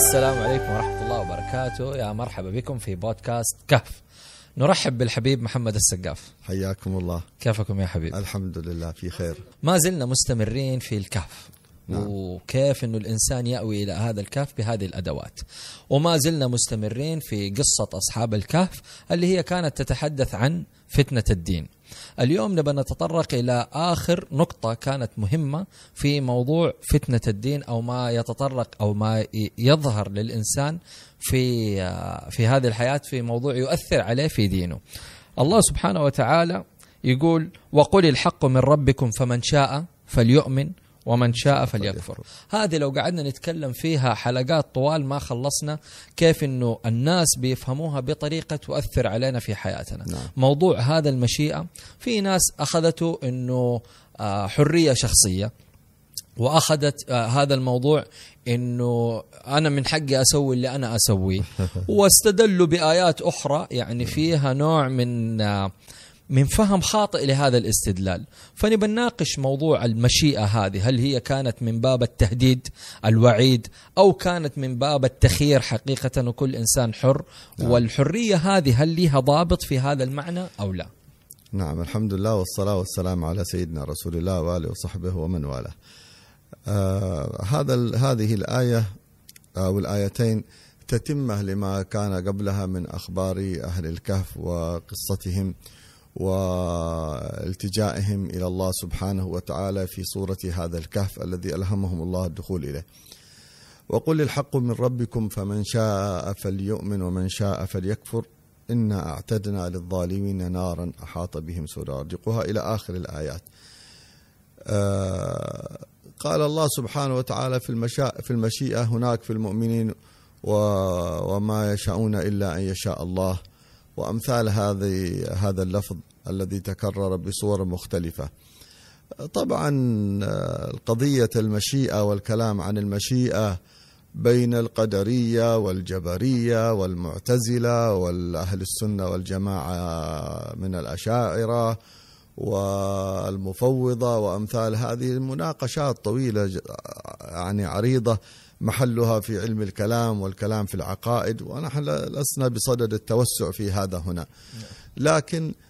السلام عليكم ورحمة الله وبركاته. يا مرحبا بكم في بودكاست كهف. نرحب بالحبيب محمد السقاف. حياكم الله. كيفكم يا حبيب؟ الحمد لله في خير. ما زلنا مستمرين في الكهف. نعم. وكيف إنه الإنسان يأوي إلى هذا الكهف بهذه الأدوات. وما زلنا مستمرين في قصة أصحاب الكهف اللي هي كانت تتحدث عن فتنة الدين. اليوم نبى نتطرق إلى آخر نقطة كانت مهمة في موضوع فتنة الدين أو ما يتطرق أو ما يظهر للإنسان في في هذه الحياة في موضوع يؤثر عليه في دينه. الله سبحانه وتعالى يقول وقل الحق من ربكم فمن شاء فليؤمن ومن شاء فليكفر. هذه لو قعدنا نتكلم فيها حلقات طوال ما خلصنا كيف إنه الناس بيفهموها بطريقة تؤثر علينا في حياتنا. نعم. موضوع هذا المشيئة في ناس أخذته إنه آه، حرية شخصية وأخذت آه، هذا الموضوع إنه أنا من حقي أسوي اللي أنا أسويه. واستدلوا بآيات أخرى يعني فيها نوع من آه، من فهم خاطئ لهذا الاستدلال. فنبى نناقش موضوع المشيئة هذه. هل هي كانت من باب التهديد الوعيد أو كانت من باب التخيير حقيقة وكل إنسان حر؟ والحرية هذه هل لها ضابط في هذا المعنى أو لا؟ نعم الحمد لله والصلاة والسلام على سيدنا رسول الله وآله وصحبه ومن والاه. آه هذا هذه الآية أو الآيتين تتمة لما كان قبلها من أخبار أهل الكهف وقصتهم والتجائهم إلى الله سبحانه وتعالى في صورة هذا الكهف الذي ألهمهم الله الدخول إليه. وقل الحق من ربكم فمن شاء فليؤمن ومن شاء فليكفر. إنا أعتدنا للظالمين نارا أحاط بهم سرادقها إلى آخر الآيات. آه قال الله سبحانه وتعالى في المشاء في المشيئة هناك في المؤمنين وما يشاءون إلا أن يشاء الله. وأمثال هذه هذا اللفظ الذي تكرر بصور مختلفة. طبعا قضية المشيئة والكلام عن المشيئة بين القدرية والجبرية والمعتزلة والأهل السنة والجماعة من الأشاعرة والمفوضة وأمثال هذه المناقشات طويلة يعني عريضة محلها في علم الكلام والكلام في العقائد ونحن لسنا بصدد التوسع في هذا هنا. لكن آه،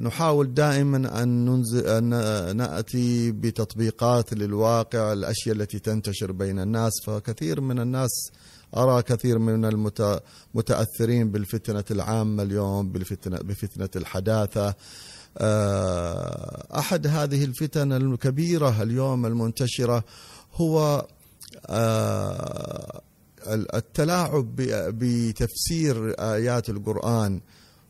نحاول دائما أن, ننزل أن نأتي بتطبيقات للواقع الأشياء التي تنتشر بين الناس. فكثير من الناس أرى كثير من المتأثرين بالفتنة العامة اليوم بالفتنة بفتنة الحداثة. آه، أحد هذه الفتن الكبيرة اليوم المنتشرة هو آه، التلاعب بتفسير آيات القرآن.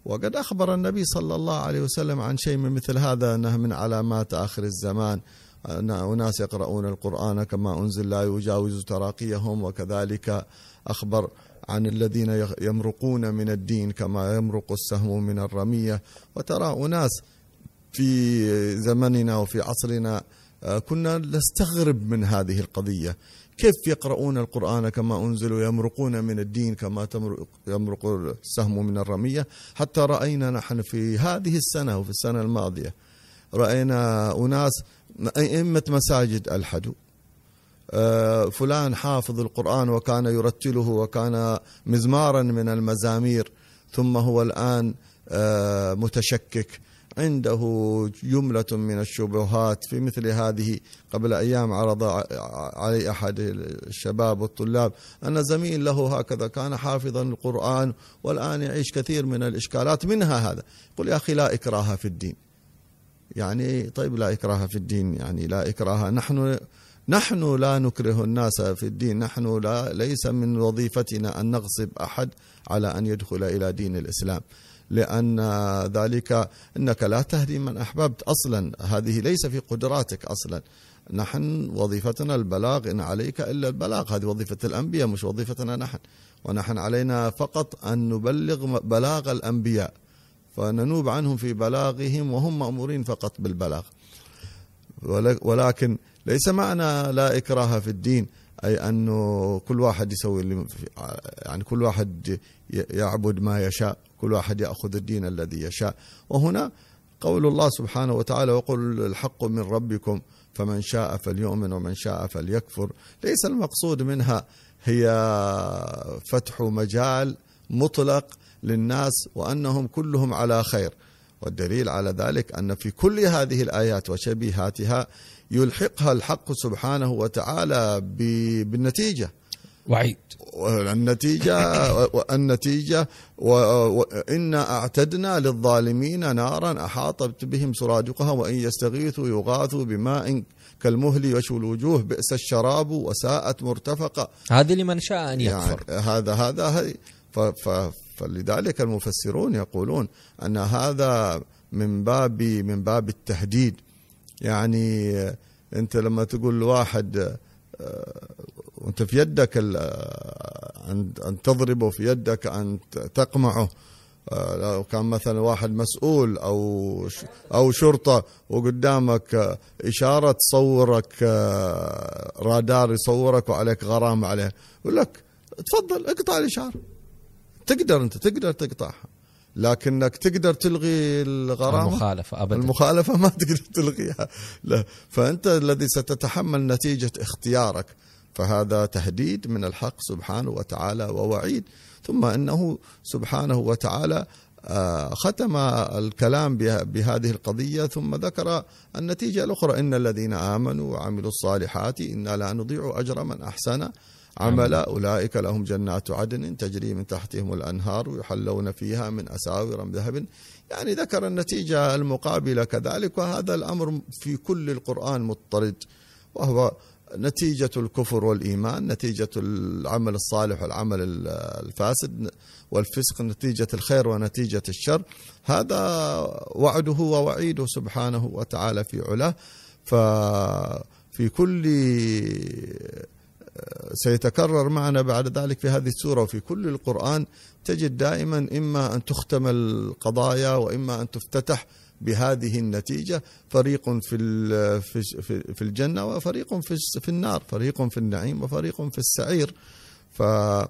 وقد أخبر النبي صلى الله عليه وسلم عن شيء من مثل هذا أنه من علامات آخر الزمان. أن أناس يقرؤون القرآن كما أنزل لا يجاوز تراقيهم. وكذلك أخبر عن الذين يمرقون من الدين كما يمرق السهم من الرمية. وترى أناس في زمننا وفي عصرنا آه، كنا نستغرب من هذه القضية. كيف يقرؤون القرآن كما أنزل ويمرقون من الدين كما يمرق السهم من الرمية؟ حتى رأينا نحن في هذه السنة وفي السنة الماضية رأينا أناس أئمة مساجد ألحدوا. آه، فلان حافظ القرآن وكان يرتله وكان مزمارا من المزامير ثم هو الآن آه، متشكك. عنده جملة من الشبهات في مثل هذه قبل أيام عرض علي أحد الشباب والطلاب أن زميل له هكذا كان حافظا القرآن والآن يعيش كثير من الإشكالات منها هذا. يقول يا أخي لا إكراه في الدين. يعني طيب لا إكراه في الدين يعني لا إكراه. نحن نحن لا نكره الناس في الدين. نحن لا ليس من وظيفتنا أن نغصب أحد على أن يدخل إلى دين الإسلام. لأن ذلك إنك لا تهدي من أحببت أصلا. هذه ليس في قدراتك أصلا. نحن وظيفتنا البلاغ إن عليك إلا البلاغ. هذه وظيفة الأنبياء مش وظيفتنا نحن. ونحن علينا فقط أن نبلغ بلاغ الأنبياء. فننوب عنهم في بلاغهم وهم مأمورين فقط بالبلاغ. ول- ولكن ليس معنى لا إكراه في الدين. أي أنه كل واحد يسوي اللي يعني كل واحد يعبد ما يشاء. كل واحد يأخذ الدين الذي يشاء. وهنا قول الله سبحانه وتعالى وقل الحق من ربكم فمن شاء فليؤمن ومن شاء فليكفر. ليس المقصود منها هي فتح مجال مطلق للناس وأنهم كلهم على خير. والدليل على ذلك أن في كل هذه الآيات وشبيهاتها يلحقها الحق سبحانه وتعالى بالنتيجة. وعيد. النتيجة النتيجة وإنا أعتدنا للظالمين نارا أحاطت بهم سرادقها وإن يستغيثوا يغاثوا بماء كالمهل يشوي الوجوه بئس الشراب وساءت مرتفقة. هذه لمن شاء أن يكفر. يعني هذا هذا فلذلك المفسرون يقولون أن هذا من باب من باب التهديد. يعني أنت لما تقول لواحد وانت في يدك ان تضربه في يدك أن تقمعه. آه، لو كان مثلا واحد مسؤول أو أو شرطة وقدامك إشارة تصورك آه، رادار يصورك وعليك غرامة عليه يقول لك تفضل اقطع الإشارة. تقدر أنت تقدر تقطعها. لكنك تقدر تلغي الغرامة؟ المخالفة ابدا. المخالفة ما تقدر تلغيها. لا. فأنت الذي ستتحمل نتيجة اختيارك. فهذا تهديد من الحق سبحانه وتعالى ووعيد. ثم أنه سبحانه وتعالى آه، ختم الكلام بهذه القضية ثم ذكر النتيجة الأخرى. إن الذين آمنوا وعملوا الصالحات إنا لا نضيع أجر من أحسن عملا أولئك لهم جنات عدن تجري من تحتهم الأنهار يحلون فيها من أساور من ذهب. يعني ذكر النتيجة المقابلة كذلك وهذا الأمر في كل القرآن مضطرد وهو نتيجة الكفر والإيمان نتيجة العمل الصالح والعمل الفاسد والفسق نتيجة الخير ونتيجة الشر. هذا وعده ووعيده سبحانه وتعالى في علاه. ففي كل سيتكرر معنا بعد ذلك في هذه السورة وفي كل القرآن تجد دائما إما أن تختم القضايا وإما أن تفتتح بهذه النتيجة. فريق في في الجنة وفريق في في النار فريق في النعيم وفريق في السعير. فالذي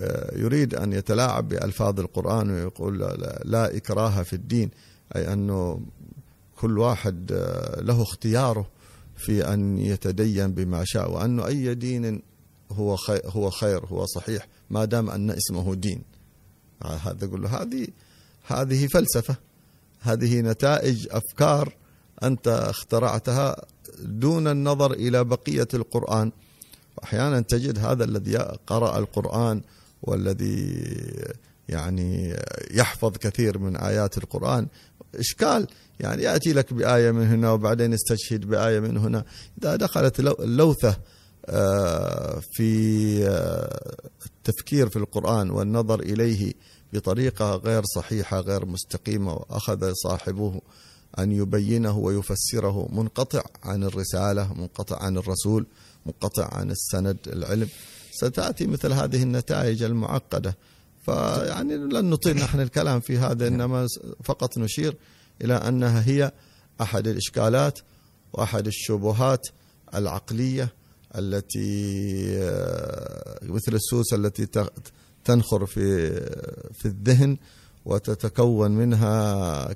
آه، يريد أن يتلاعب بألفاظ القرآن ويقول لا إكراه في الدين أي أنه كل واحد آه، له اختياره. في أن يتدين بما شاء وأنه أي دين هو خير هو خير هو صحيح ما دام أن اسمه دين. هذا يقول له هذه هذه فلسفة. هذه نتائج أفكار أنت اخترعتها دون النظر إلى بقية القرآن. وأحيانا تجد هذا الذي قرأ القرآن والذي يعني يحفظ كثير من آيات القرآن. إشكال يعني يأتي لك بآية من هنا وبعدين يستشهد بآية من هنا. إذا دخلت اللوثة آه، في آه، التفكير في القرآن والنظر إليه بطريقة غير صحيحة غير مستقيمة وأخذ صاحبه أن يبينه ويفسره منقطع عن الرسالة منقطع عن الرسول منقطع عن السند العلم ستأتي مثل هذه النتائج المعقدة. فيعني لن نطيل نحن الكلام في هذا إنما فقط نشير إلى أنها هي أحد الإشكالات وأحد الشبهات العقلية التي آه، مثل السوس التي تنخر في في الذهن وتتكون منها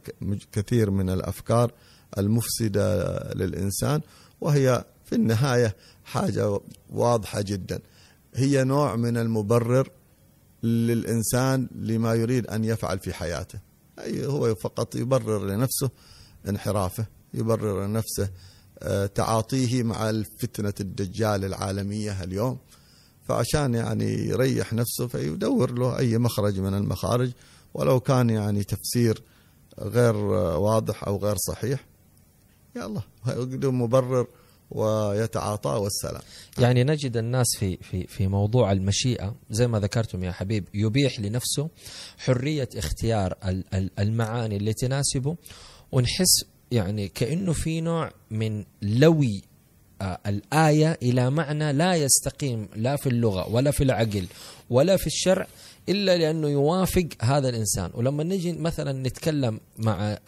كثير من الأفكار المفسدة للإنسان وهي في النهاية حاجة واضحة جدا. هي نوع من المبرر للإنسان لما يريد أن يفعل في حياته. أي هو فقط يبرر لنفسه انحرافه يبرر لنفسه آه، تعاطيه مع الفتنة الدجال العالمية اليوم. فعشان يعني يريح نفسه فيدور له أي مخرج من المخارج ولو كان يعني تفسير غير واضح أو غير صحيح الله يقدم مبرر ويتعاطى والسلام. يعني نجد الناس في في في موضوع المشيئة زي ما ذكرتم يا حبيب يبيح لنفسه حرية اختيار المعاني اللي تناسبه ونحس يعني كأنه في نوع من لوي الآية إلى معنى لا يستقيم لا في اللغة ولا في العقل ولا في الشرع إلا لأنه يوافق هذا الإنسان. ولما نجي مثلا نتكلم مع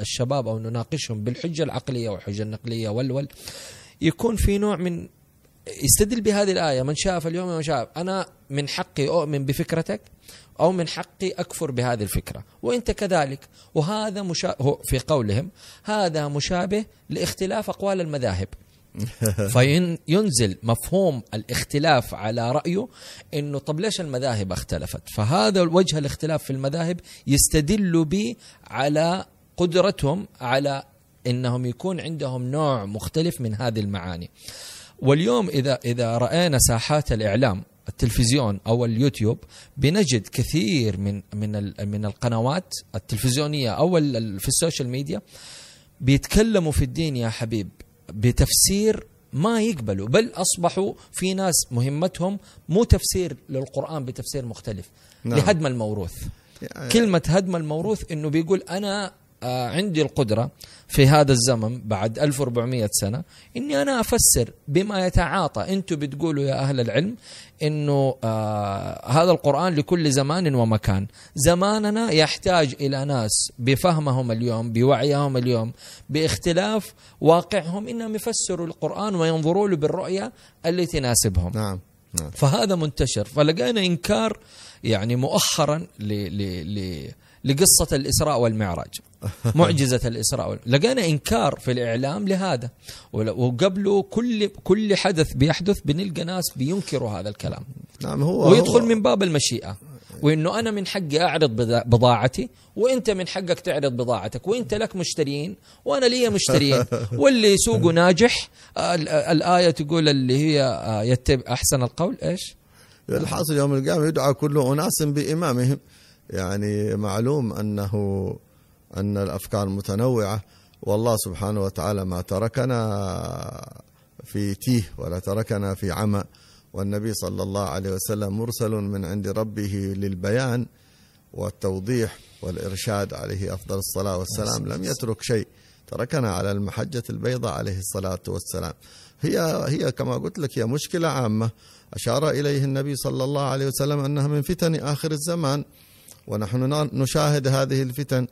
الشباب أو نناقشهم بالحجة العقلية والحجة النقلية والول يكون في نوع من يستدل بهذه الآية. من شاف اليوم من شاف أنا من حقي أؤمن بفكرتك أو من حقي أكفر بهذه الفكرة. وأنت كذلك. وهذا مشا... في قولهم هذا مشابه لاختلاف أقوال المذاهب. فينزل مفهوم الاختلاف على رأيه إنه طب ليش المذاهب اختلفت؟ فهذا وجه الاختلاف في المذاهب يستدل به على قدرتهم على إنهم يكون عندهم نوع مختلف من هذه المعاني. واليوم إذا إذا رأينا ساحات الإعلام التلفزيون أو اليوتيوب بنجد كثير من من من القنوات التلفزيونية أو في السوشيال ميديا بيتكلموا في الدين يا حبيب. بتفسير ما يقبلوا بل أصبحوا في ناس مهمتهم مو تفسير للقرآن بتفسير مختلف نعم. لهدم الموروث يعني كلمة هدم الموروث إنه بيقول أنا عندي القدرة في هذا الزمن بعد 1400 سنة إني أنا أفسر بما يتعاطى أنتم بتقولوا يا أهل العلم إنه آه هذا القرآن لكل زمان ومكان زماننا يحتاج إلى ناس بفهمهم اليوم بوعيهم اليوم باختلاف واقعهم إنهم يفسروا القرآن وينظروا له بالرؤية اللي تناسبهم نعم. نعم. فهذا منتشر فلقينا إنكار يعني مؤخرا ل, ل, ل لقصة الإسراء والمعراج. معجزة الإسراء لقينا إنكار في الإعلام لهذا. وقبله كل كل حدث بيحدث بنلقى ناس بينكروا هذا الكلام. نعم هو ويدخل هو من باب المشيئة. وإنه أنا من حقي أعرض بضاعتي وإنت من حقك تعرض بضاعتك. وإنت لك مشترين وأنا لي مشترين. واللي سوقه ناجح الآية تقول اللي هي آه، يتبع أحسن القول إيش؟ الحاصل يوم القيامة يدعى كل أناس بإمامهم. يعني معلوم أنه أن الأفكار متنوعة والله سبحانه وتعالى ما تركنا في تيه ولا تركنا في عمى. والنبي صلى الله عليه وسلم مرسل من عند ربه للبيان والتوضيح والإرشاد عليه أفضل الصلاة والسلام. لم يترك شيء. تركنا على المحجة البيضاء عليه الصلاة والسلام. هي هي كما قلت لك هي مشكلة عامة. أشار إليه النبي صلى الله عليه وسلم أنها من فتن آخر الزمان. ونحن نشاهد هذه الفتن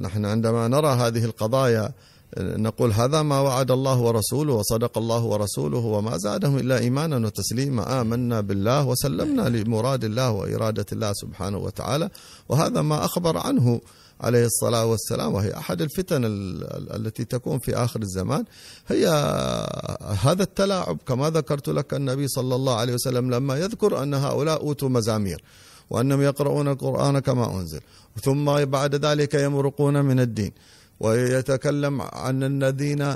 نحن عندما نرى هذه القضايا نقول هذا ما وعد الله ورسوله وصدق الله ورسوله وما زادهم إلا إيمانا وتسليما. آمنا بالله وسلمنا لمراد الله وإرادة الله سبحانه وتعالى. وهذا ما أخبر عنه عليه الصلاة والسلام وهي أحد الفتن التي تكون في آخر الزمان. هي هذا التلاعب كما ذكرت لك النبي صلى الله عليه وسلم لما يذكر أن هؤلاء أوتوا مزامير. وأنهم يقرؤون القرآن كما أنزل. ثم بعد ذلك يمرقون من الدين. ويتكلم عن الذين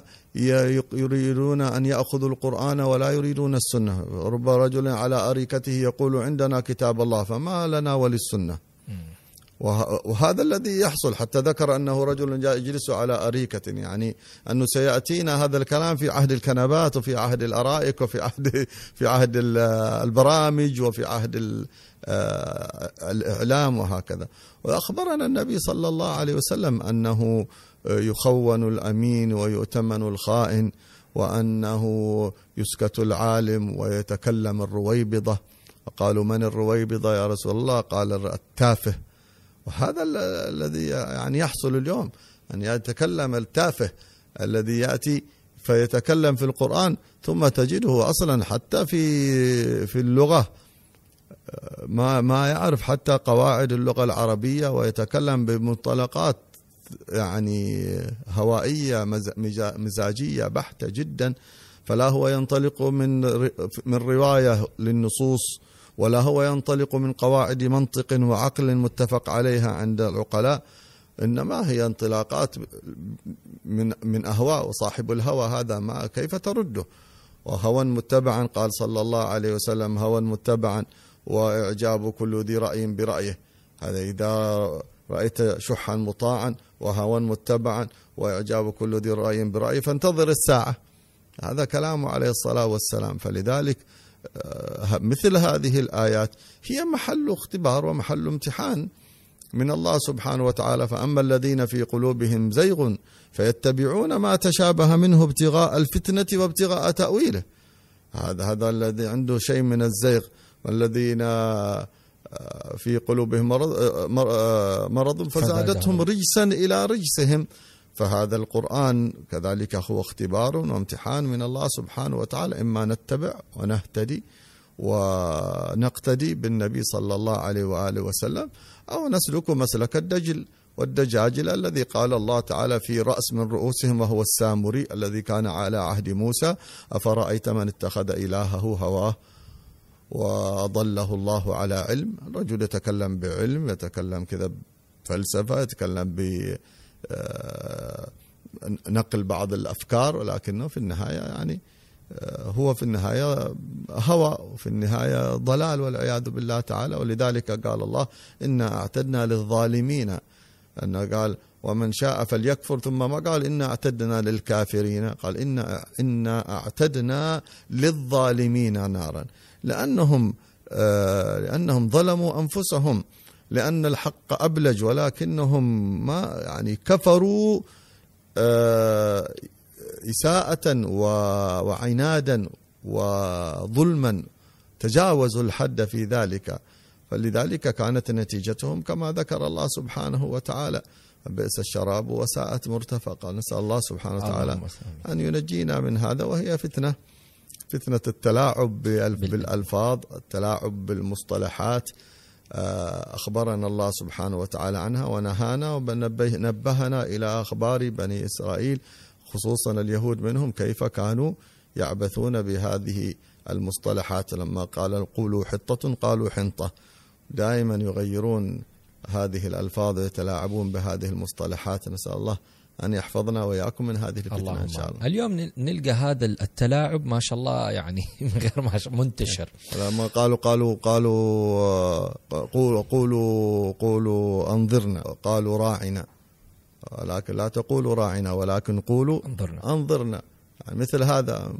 يريدون أن يأخذوا القرآن ولا يريدون السنة. رب رجل على أريكته يقول عندنا كتاب الله فما لنا وللسنة. وهذا الذي يحصل. حتى ذكر أنه رجل جاء يجلس على أريكة. يعني أنه سيأتينا هذا الكلام في عهد الكنبات وفي عهد الأرائك وفي عهد في عهد البرامج وفي عهد الإعلام وهكذا. وأخبرنا النبي صلى الله عليه وسلم أنه يخون الأمين ويؤتمن الخائن وأنه يسكت العالم ويتكلم الرويبضة. قالوا من الرويبضة يا رسول الله؟ قال التافه. وهذا الذي يعني يحصل اليوم أن يتكلم التافه الذي يأتي فيتكلم في القرآن ثم تجده أصلا حتى في في اللغة. ما ما يعرف حتى قواعد اللغة العربية ويتكلم بمنطلقات يعني هوائية مزاجية بحتة جدا فلا هو ينطلق من من رواية للنصوص ولا هو ينطلق من قواعد منطق وعقل متفق عليها عند العقلاء إنما هي انطلاقات من من أهواء وصاحب الهوى هذا ما كيف ترده؟ وهوى متبعا قال صلى الله عليه وسلم هوى متبعا وإعجاب كل ذي رأي برأيه. هذا إذا رأيت شحا مطاعا وهوى متبعا وإعجاب كل ذي رأي برأيه فانتظر الساعة. هذا كلامه عليه الصلاة والسلام. فلذلك آه، مثل هذه الآيات هي محل اختبار ومحل امتحان من الله سبحانه وتعالى. فأما الذين في قلوبهم زيغ فيتبعون ما تشابه منه ابتغاء الفتنة وابتغاء تأويله. هذا هذا الذي عنده شيء من الزيغ. والذين آه، في قلوبهم مرض, آه، مرض فزادتهم رجسا إلى رجسهم. فهذا القرآن كذلك هو اختبار وامتحان من الله سبحانه وتعالى. إما نتبع ونهتدي ونقتدي بالنبي صلى الله عليه وآله وسلم أو نسلك مسلك الدجل والدجاجلة الذي قال الله تعالى في رأس من رؤوسهم وهو السامري الذي كان على عهد موسى أفرأيت من اتخذ إلهه هواه؟ وأضله الله على علم. الرجل يتكلم بعلم يتكلم كذا بفلسفة يتكلم ب آه، نقل بعض الأفكار ولكنه في النهاية يعني آه، هو في النهاية هوى وفي النهاية ضلال والعياذ بالله تعالى. ولذلك قال الله انا أعتدنا للظالمين. انه قال ومن شاء فليكفر. ثم ما قال انا أعتدنا للكافرين. قال أنا انا أعتدنا للظالمين نارا. لأنهم آه، لأنهم ظلموا أنفسهم لأن الحق أبلج ولكنهم ما يعني كفروا آه، إساءة وعنادا وظلما تجاوزوا الحد في ذلك. فلذلك كانت نتيجتهم كما ذكر الله سبحانه وتعالى. بئس الشراب وساءت مرتفقة. نسأل الله سبحانه وتعالى أن ينجينا من هذا وهي فتنة. فتنة التلاعب بالألفاظ التلاعب بالمصطلحات. آه، أخبرنا الله سبحانه وتعالى عنها ونهانا ونبهنا إلى أخبار بني إسرائيل خصوصا اليهود منهم كيف كانوا يعبثون بهذه المصطلحات. لما قال قولوا حطة قالوا حنطة. دائما يغيرون هذه الألفاظ ويتلاعبون بهذه المصطلحات. نسأل الله أن يحفظنا وإياكم من هذه الفتنة إن شاء الله. اليوم نلقى هذا التلاعب ما شاء الله يعني من غير ما منتشر. لما قالوا قالوا قالوا قولوا قولوا قولوا أنظرنا قالوا راعنا. ولكن لا تقولوا راعنا ولكن قولوا أنظرنا. أنظرنا. يعني مثل هذا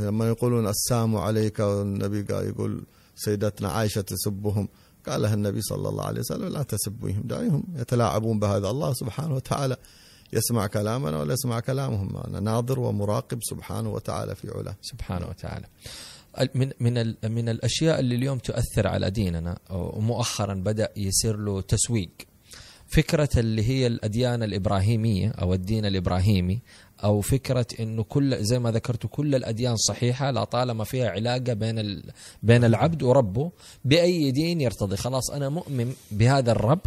لما يقولون السام عليك والنبي قال يقول سيدتنا عائشة تسبهم. قال لها النبي صلى الله عليه وسلم لا تسبوهم دعيهم يتلاعبون بهذا. الله سبحانه وتعالى يسمع كلامنا ولا يسمع كلامهم أنا ناظر ومراقب سبحانه وتعالى في علاه. سبحانه وتعالى. من من من الأشياء اللي اليوم تؤثر على ديننا ومؤخرا بدأ يصير له تسويق. فكرة اللي هي الأديان الإبراهيمية أو الدين الإبراهيمي أو فكرة إنه كل زي ما ذكرت كل الأديان صحيحة لا طالما فيها علاقة بين بين العبد وربه بأي دين يرتضي. خلاص أنا مؤمن بهذا الرب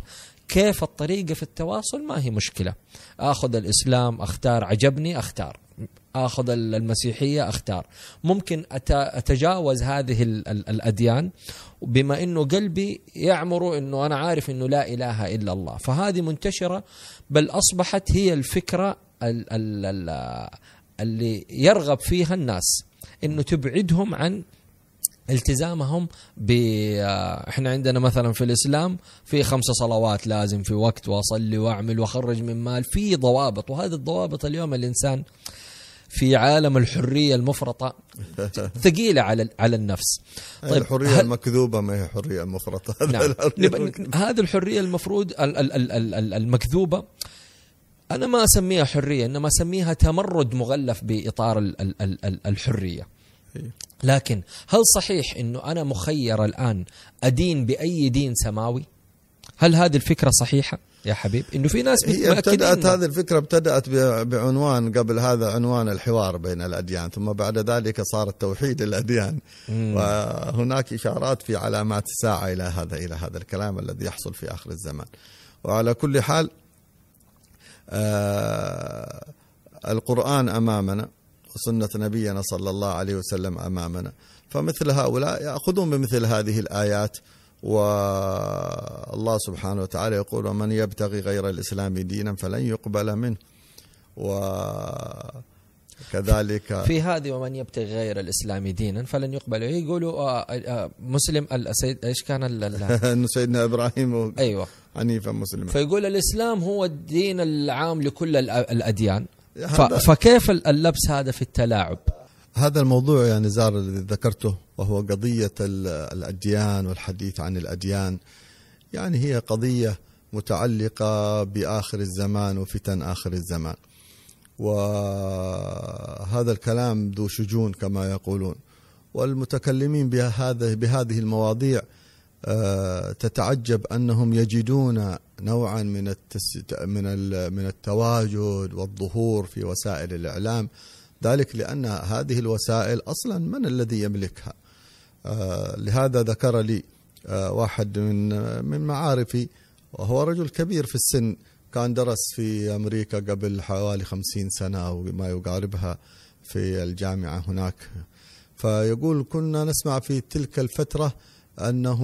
كيف الطريقة في التواصل؟ ما هي مشكلة. أخذ الإسلام أختار. عجبني؟ أختار. آخذ المسيحية؟ أختار. ممكن أتجاوز هذه الأديان بما إنه قلبي يعمر إنه أنا عارف إنه لا إله إلا الله. فهذه منتشرة بل أصبحت هي الفكرة اللي يرغب فيها الناس إنه تبعدهم عن التزامهم ب إحنا عندنا مثلا في الإسلام في خمس صلوات لازم في وقت وأصلي وأعمل وأخرج من مال في ضوابط وهذه الضوابط اليوم الإنسان في عالم الحرية المفرطة ثقيلة على على النفس. طيب الحرية المكذوبة ما هي حرية مفرطة؟ نعم. هذه الحرية المفروض المكذوبة أنا ما أسميها حرية إنما أسميها تمرد مغلف بإطار الحرية. لكن هل صحيح إنه أنا مخير الآن أدين بأي دين سماوي؟ هل هذه الفكرة صحيحة يا حبيب؟ إنه في ناس هي ابتدأت هذه الفكرة ابتدأت بعنوان قبل هذا عنوان الحوار بين الأديان ثم بعد ذلك صار التوحيد الاديان مم. وهناك إشارات في علامات الساعة إلى هذا إلى هذا الكلام الذي يحصل في آخر الزمان وعلى كل حال آه القرآن أمامنا وسنة نبينا صلى الله عليه وسلم أمامنا. فمثل هؤلاء يأخذون بمثل هذه الآيات والله سبحانه وتعالى يقول ومن يبتغي غير الإسلام دينا فلن يقبل منه. وكذلك في هذه ومن يبتغي غير الإسلام دينا فلن يقبل. يقولوا آه، آه، مسلم السيد إيش كان سيدنا إبراهيم أيوه. حنيفا مسلما فيقول الإسلام هو الدين العام لكل الأديان. فكيف اللبس هذا في التلاعب؟ هذا الموضوع يا نزار الذي ذكرته وهو قضية الأديان والحديث عن الأديان. يعني هي قضية متعلقة بآخر الزمان وفتن آخر الزمان. وهذا الكلام ذو شجون كما يقولون. والمتكلمين بهذا بهذه المواضيع آه، تتعجب أنهم يجدون نوعا من التس... من من التواجد والظهور في وسائل الإعلام ذلك لأن هذه الوسائل أصلا من الذي يملكها؟ آه، لهذا ذكر لي آه، واحد من من معارفي وهو رجل كبير في السن كان درس في أمريكا قبل حوالي خمسين سنة أو ما يقاربها في الجامعة هناك فيقول كنا نسمع في تلك الفترة أنه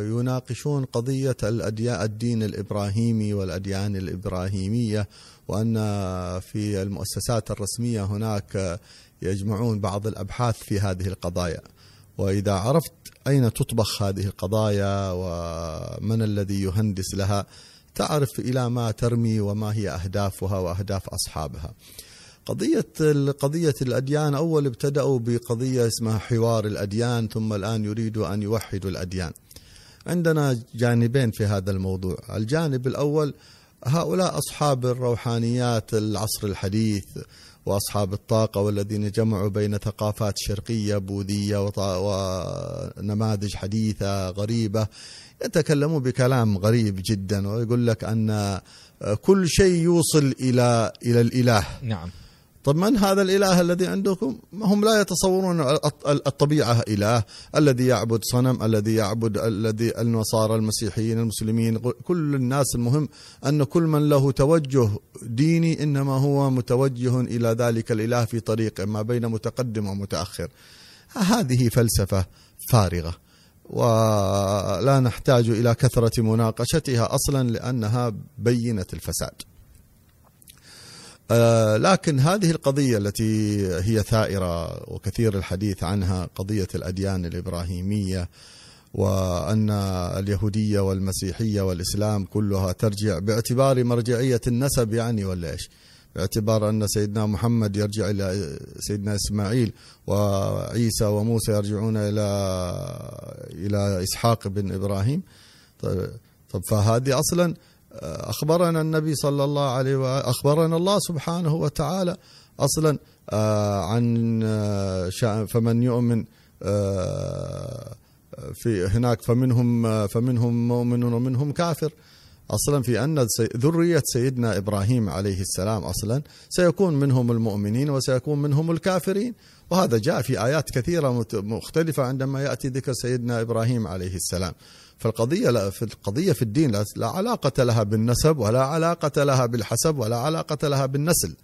يناقشون قضية الأديان الدين الإبراهيمي والأديان الإبراهيمية وأن في المؤسسات الرسمية هناك يجمعون بعض الأبحاث في هذه القضايا. وإذا عرفت أين تطبخ هذه القضايا ومن الذي يهندس لها تعرف إلى ما ترمي وما هي أهدافها وأهداف أصحابها. قضية قضية الأديان أول ابتدأوا بقضية اسمها حوار الأديان ثم الآن يريدوا أن يوحدوا الأديان. عندنا جانبين في هذا الموضوع. الجانب الأول هؤلاء أصحاب الروحانيات العصر الحديث وأصحاب الطاقة والذين جمعوا بين ثقافات شرقية بوذية ونماذج حديثة غريبة. يتكلمون بكلام غريب جدا ويقول لك أن كل شيء يوصل إلى إلى الإله. نعم. طب من هذا الإله الذي عندكم؟ هم لا يتصورون الطبيعة إله، الذي يعبد صنم، الذي يعبد الذي النصارى المسيحيين المسلمين، كل الناس المهم أن كل من له توجه ديني إنما هو متوجه إلى ذلك الإله في طريقه ما بين متقدم ومتأخر. هذه فلسفة فارغة. ولا نحتاج إلى كثرة مناقشتها أصلا لأنها بينة الفساد. آه، لكن هذه القضية التي هي ثائرة وكثير الحديث عنها قضية الأديان الإبراهيمية وأن اليهودية والمسيحية والإسلام كلها ترجع باعتبار مرجعية النسب يعني ولا إيش؟ باعتبار أن سيدنا محمد يرجع إلى سيدنا إسماعيل وعيسى وموسى يرجعون إلى إلى إسحاق بن إبراهيم. طيب, طيب فهذه أصلا أخبرنا النبي صلى الله عليه وآله أخبرنا الله سبحانه وتعالى أصلا آه، عن آه، فمن يؤمن آه، في هناك فمنهم فمنهم مؤمن ومنهم كافر. أصلا في أن ذرية سيدنا إبراهيم عليه السلام أصلا سيكون منهم المؤمنين وسيكون منهم الكافرين. وهذا جاء في آيات كثيرة مختلفة عندما يأتي ذكر سيدنا إبراهيم عليه السلام. فالقضية لا في القضية في الدين لا علاقة لها بالنسب ولا علاقة لها بالحسب ولا علاقة لها بالنسل.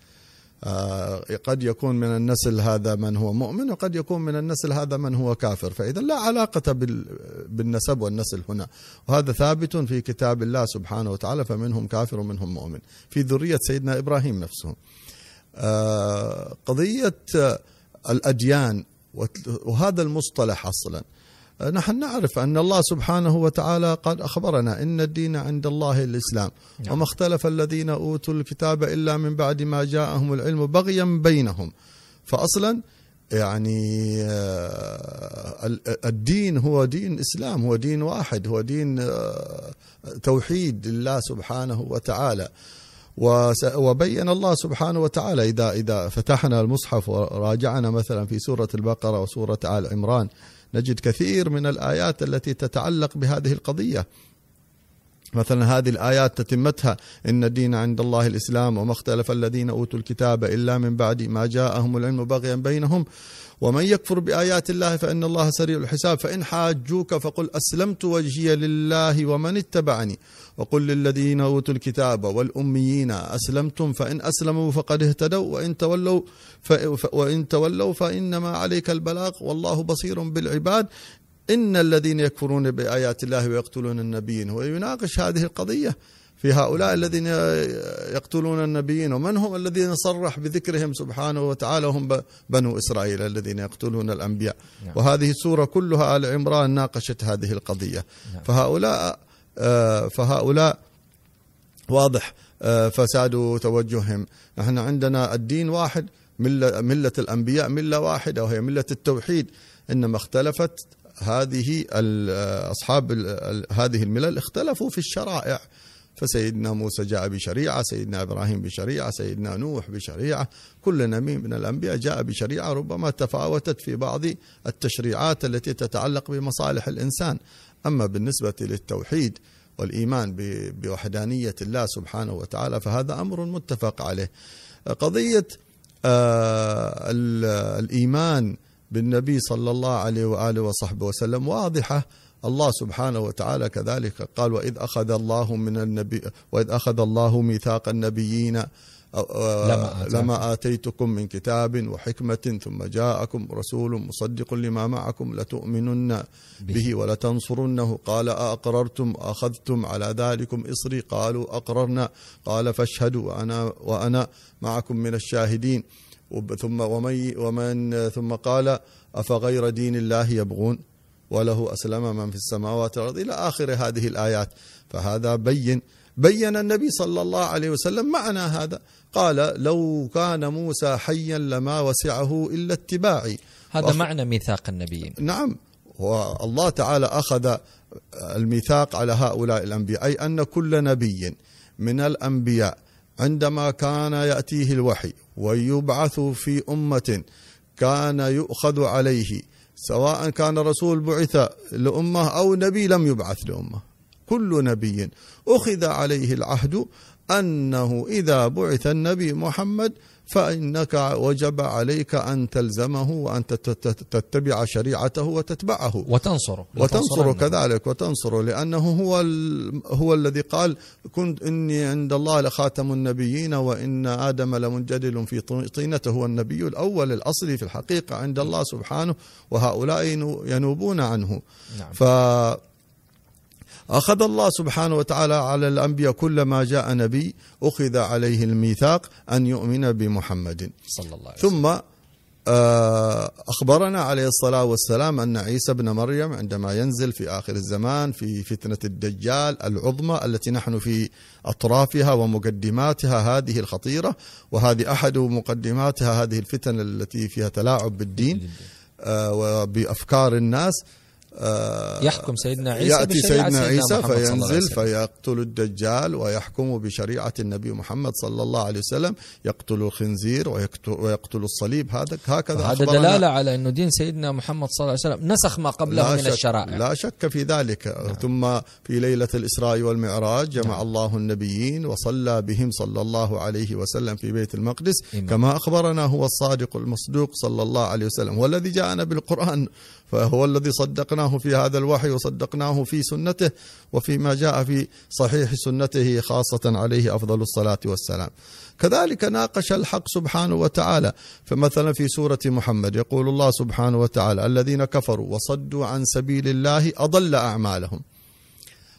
آه، قد يكون من النسل هذا من هو مؤمن وقد يكون من النسل هذا من هو كافر. فإذا لا علاقة بالنسب والنسل هنا. وهذا ثابت في كتاب الله سبحانه وتعالى فمنهم كافر ومنهم مؤمن. في ذرية سيدنا إبراهيم نفسه. آه، قضية الأديان وهذا المصطلح أصلا. نحن نعرف أن الله سبحانه وتعالى قد أخبرنا إن الدين عند الله الإسلام. نعم. وما اختلف الذين أوتوا الكتاب إلا من بعد ما جاءهم العلم بغيا بينهم. فأصلا يعني آه، الدين هو دين إسلام هو دين واحد هو دين آه، توحيد لله سبحانه وتعالى. وبين الله سبحانه وتعالى. إذا إذا فتحنا المصحف وراجعنا مثلا في سورة البقرة وسورة آل عمران نجد كثير من الآيات التي تتعلق بهذه القضية. مثلا هذه الآيات تتمتها إن الدين عند الله الإسلام وما اختلف الذين أوتوا الكتاب إلا من بعد ما جاءهم العلم بغيا بينهم. ومن يكفر بآيات الله فإن الله سريع الحساب فإن حاجوك فقل أسلمت وجهي لله ومن اتبعني. وقل للذين أوتوا الكتاب والأميين أسلمتم فإن أسلموا فقد اهتدوا وإن تولوا وإن تولوا فإنما عليك البلاغ والله بصير بالعباد. إن الذين يكفرون بآيات الله ويقتلون النبيين ويناقش هذه القضية في هؤلاء الذين يقتلون النبيين ومن هم الذين صرح بذكرهم سبحانه وتعالى؟ هم بنو إسرائيل الذين يقتلون الأنبياء. نعم. وهذه السورة كلها آل عمران ناقشت هذه القضية. نعم. فهؤلاء آه، فهؤلاء واضح آه، فساد توجههم. نحن عندنا الدين واحد ملة, ملة الأنبياء ملة واحدة وهي ملة التوحيد. إنما اختلفت هذه أصحاب هذه الملل اختلفوا في الشرائع فسيدنا موسى جاء بشريعة سيدنا إبراهيم بشريعة سيدنا نوح بشريعة. كل نبي من الأنبياء جاء بشريعة ربما تفاوتت في بعض التشريعات التي تتعلق بمصالح الإنسان. أما بالنسبة للتوحيد والإيمان بوحدانية الله سبحانه وتعالى فهذا أمر متفق عليه. قضية آه، الإيمان بالنبي صلى الله عليه وآله وصحبه وسلم واضحة. الله سبحانه وتعالى كذلك قال وإذ أخذ الله من النبي وإذ أخذ الله ميثاق النبيين لما. لما آتيتكم من كتاب وحكمة ثم جاءكم رسول مصدق لما معكم لتؤمنن به ولتنصرنه. قال أأقررتم؟ أخذتم على ذلكم إصري. قالوا أقررنا. قال فاشهدوا وأنا وأنا معكم من الشاهدين. ثم ومن ومن ثم قال أفغير دين الله يبغون؟ وله أسلم من في السماوات والأرض إلى آخر هذه الآيات. فهذا بين بين النبي صلى الله عليه وسلم معنى هذا. قال لو كان موسى حيا لما وسعه إلا اتباعي. هذا وأخ- معنى ميثاق النبيين. نعم. والله تعالى أخذ الميثاق على هؤلاء الأنبياء أي أن كل نبي من الأنبياء عندما كان يأتيه الوحي ويبعث في أمة كان يؤخذ عليه سواء كان رسول بعث لأمة أو نبي لم يبعث لأمة. كل نبي أخذ عليه العهد أنه إذا بعث النبي محمد فإنك وجب عليك أن تلزمه وأن تت- تت- تتبع شريعته وتتبعه وتنصره وتنصر لتنصرنه. كذلك وتنصر لأنه هو هو الذي قال كنت إني عند الله لخاتم النبيين وإن آدم لمنجدل في طين- طينته هو النبي الأول الأصلي في الحقيقة عند الله سبحانه وهؤلاء ينو- ينوبون عنه نعم. ف أخذ الله سبحانه وتعالى على الأنبياء كل ما جاء نبي أخذ عليه الميثاق أن يؤمن بمحمد. صلى الله عليه وسلم. ثم آه، أخبرنا عليه الصلاة والسلام أن عيسى بن مريم عندما ينزل في آخر الزمان في فتنة الدجال العظمى التي نحن في أطرافها ومقدماتها هذه الخطيرة وهذه أحد مقدماتها هذه الفتن التي فيها تلاعب بالدين آه، وبأفكار الناس يحكم سيدنا عيسى يأتي سيدنا عيسى فينزل. فيقتل الدجال ويحكم بشريعة النبي محمد صلى الله عليه وسلم يقتل الخنزير ويقتل, الصليب هذا هكذا هذا دلالة على أنه دين سيدنا محمد صلى الله عليه وسلم نسخ ما قبله من الشرائع لا شك في ذلك نعم. ثم في ليلة الإسراء والمعراج جمع نعم. نعم. الله النبيين وصلى بهم صلى الله عليه وسلم في بيت المقدس إمام. كما أخبرنا هو الصادق المصدوق صلى الله عليه وسلم والذي جاءنا بالقرآن فهو الذي صدقناه في هذا الوحي وصدقناه في سنته وفيما جاء في صحيح سنته خاصة عليه أفضل الصلاة والسلام. كذلك ناقش الحق سبحانه وتعالى. فمثلا في سورة محمد يقول الله سبحانه وتعالى الذين كفروا وصدوا عن سبيل الله أضل أعمالهم.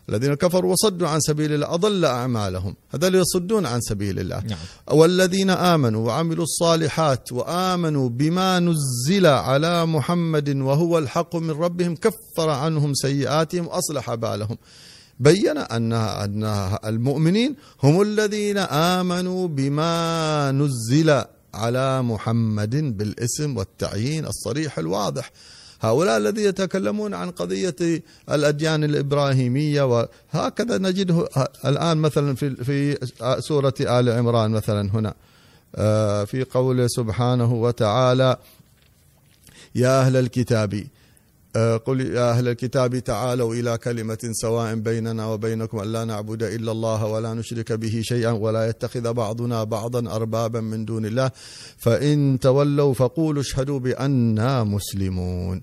الذين كفروا وصدوا عن سبيل الله أضل أعمالهم. هذا اللي يصدون عن سبيل الله. نعم. والذين آمنوا وعملوا الصالحات وآمنوا بما نزل على محمد وهو الحق من ربهم كفر عنهم سيئاتهم وأصلح بالهم. بين أن أن المؤمنين هم الذين آمنوا بما نزل على محمد بالاسم والتعيين الصريح الواضح. هؤلاء الذين يتكلمون عن قضية الأديان الإبراهيمية وهكذا نجده الآن مثلا في في سورة آل عمران مثلا هنا. آه، في قوله سبحانه وتعالى يا أهل الكتاب قل يا أهل الكتاب تعالوا إلى كلمة سواء بيننا وبينكم ألا نعبد إلا الله ولا نشرك به شيئا ولا يتخذ بعضنا بعضا أربابا من دون الله. فإن تولوا فقولوا اشهدوا بأننا مسلمون.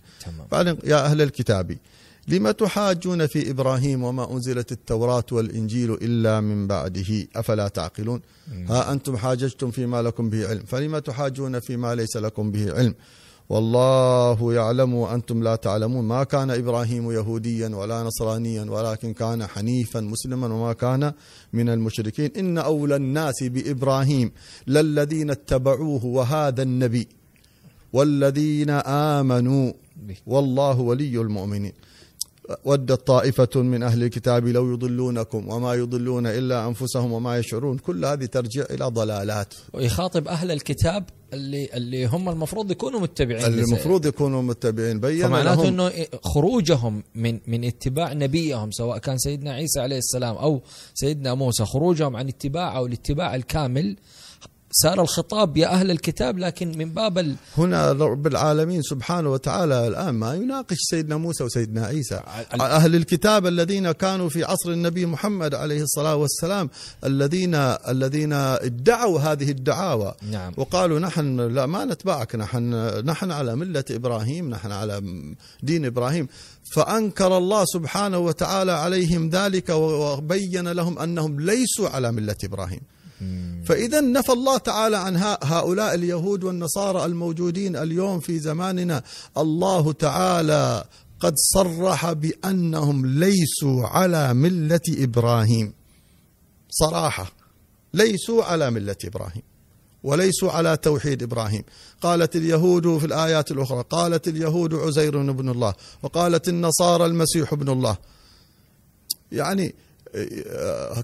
تمام. يا أهل الكتاب لم تحاجون في إبراهيم وما أنزلت التوراة والإنجيل إلا من بعده؟ أفلا تعقلون؟ ها أنتم حاججتم فيما لكم به علم. فلم تحاجون فيما ليس لكم به علم؟ والله يعلم وأنتم لا تعلمون. ما كان إبراهيم يهوديا ولا نصرانيا ولكن كان حنيفا مسلما وما كان من المشركين. إن أولى الناس بإبراهيم للذين اتبعوه وهذا النبي والذين آمنوا. والله ولي المؤمنين. ودت طائفة من أهل الكتاب لو يضلونكم وما يضلون إلا أنفسهم وما يشعرون. كل هذه ترجع إلى ضلالات. ويخاطب أهل الكتاب اللي اللي هم المفروض يكونوا متبعين اللي المفروض يكونوا متبعين. بين فمعناته إنه خروجهم من من اتباع نبيهم سواء كان سيدنا عيسى عليه السلام أو سيدنا موسى خروجهم عن اتباعه والاتباع الكامل صار الخطاب يا أهل الكتاب لكن من باب ال... هنا رب العالمين سبحانه وتعالى الآن ما يناقش سيدنا موسى وسيدنا عيسى. ال- أهل الكتاب الذين كانوا في عصر النبي محمد عليه الصلاة والسلام الذين الذين ادعوا هذه الدعاوى. نعم. وقالوا نحن لا ما نتبعك نحن نحن على ملة إبراهيم نحن على دين إبراهيم. فأنكر الله سبحانه وتعالى عليهم ذلك وبين لهم أنهم ليسوا على ملة إبراهيم. فإذا نفى الله تعالى عن هؤلاء اليهود والنصارى الموجودين اليوم في زماننا. الله تعالى قد صرح بأنهم ليسوا على ملة إبراهيم. صراحة ليسوا على ملة إبراهيم وليسوا على توحيد إبراهيم، قالت اليهود في الآيات الأخرى، قالت اليهود عزير ابن الله، وقالت النصارى المسيح ابن الله. يعني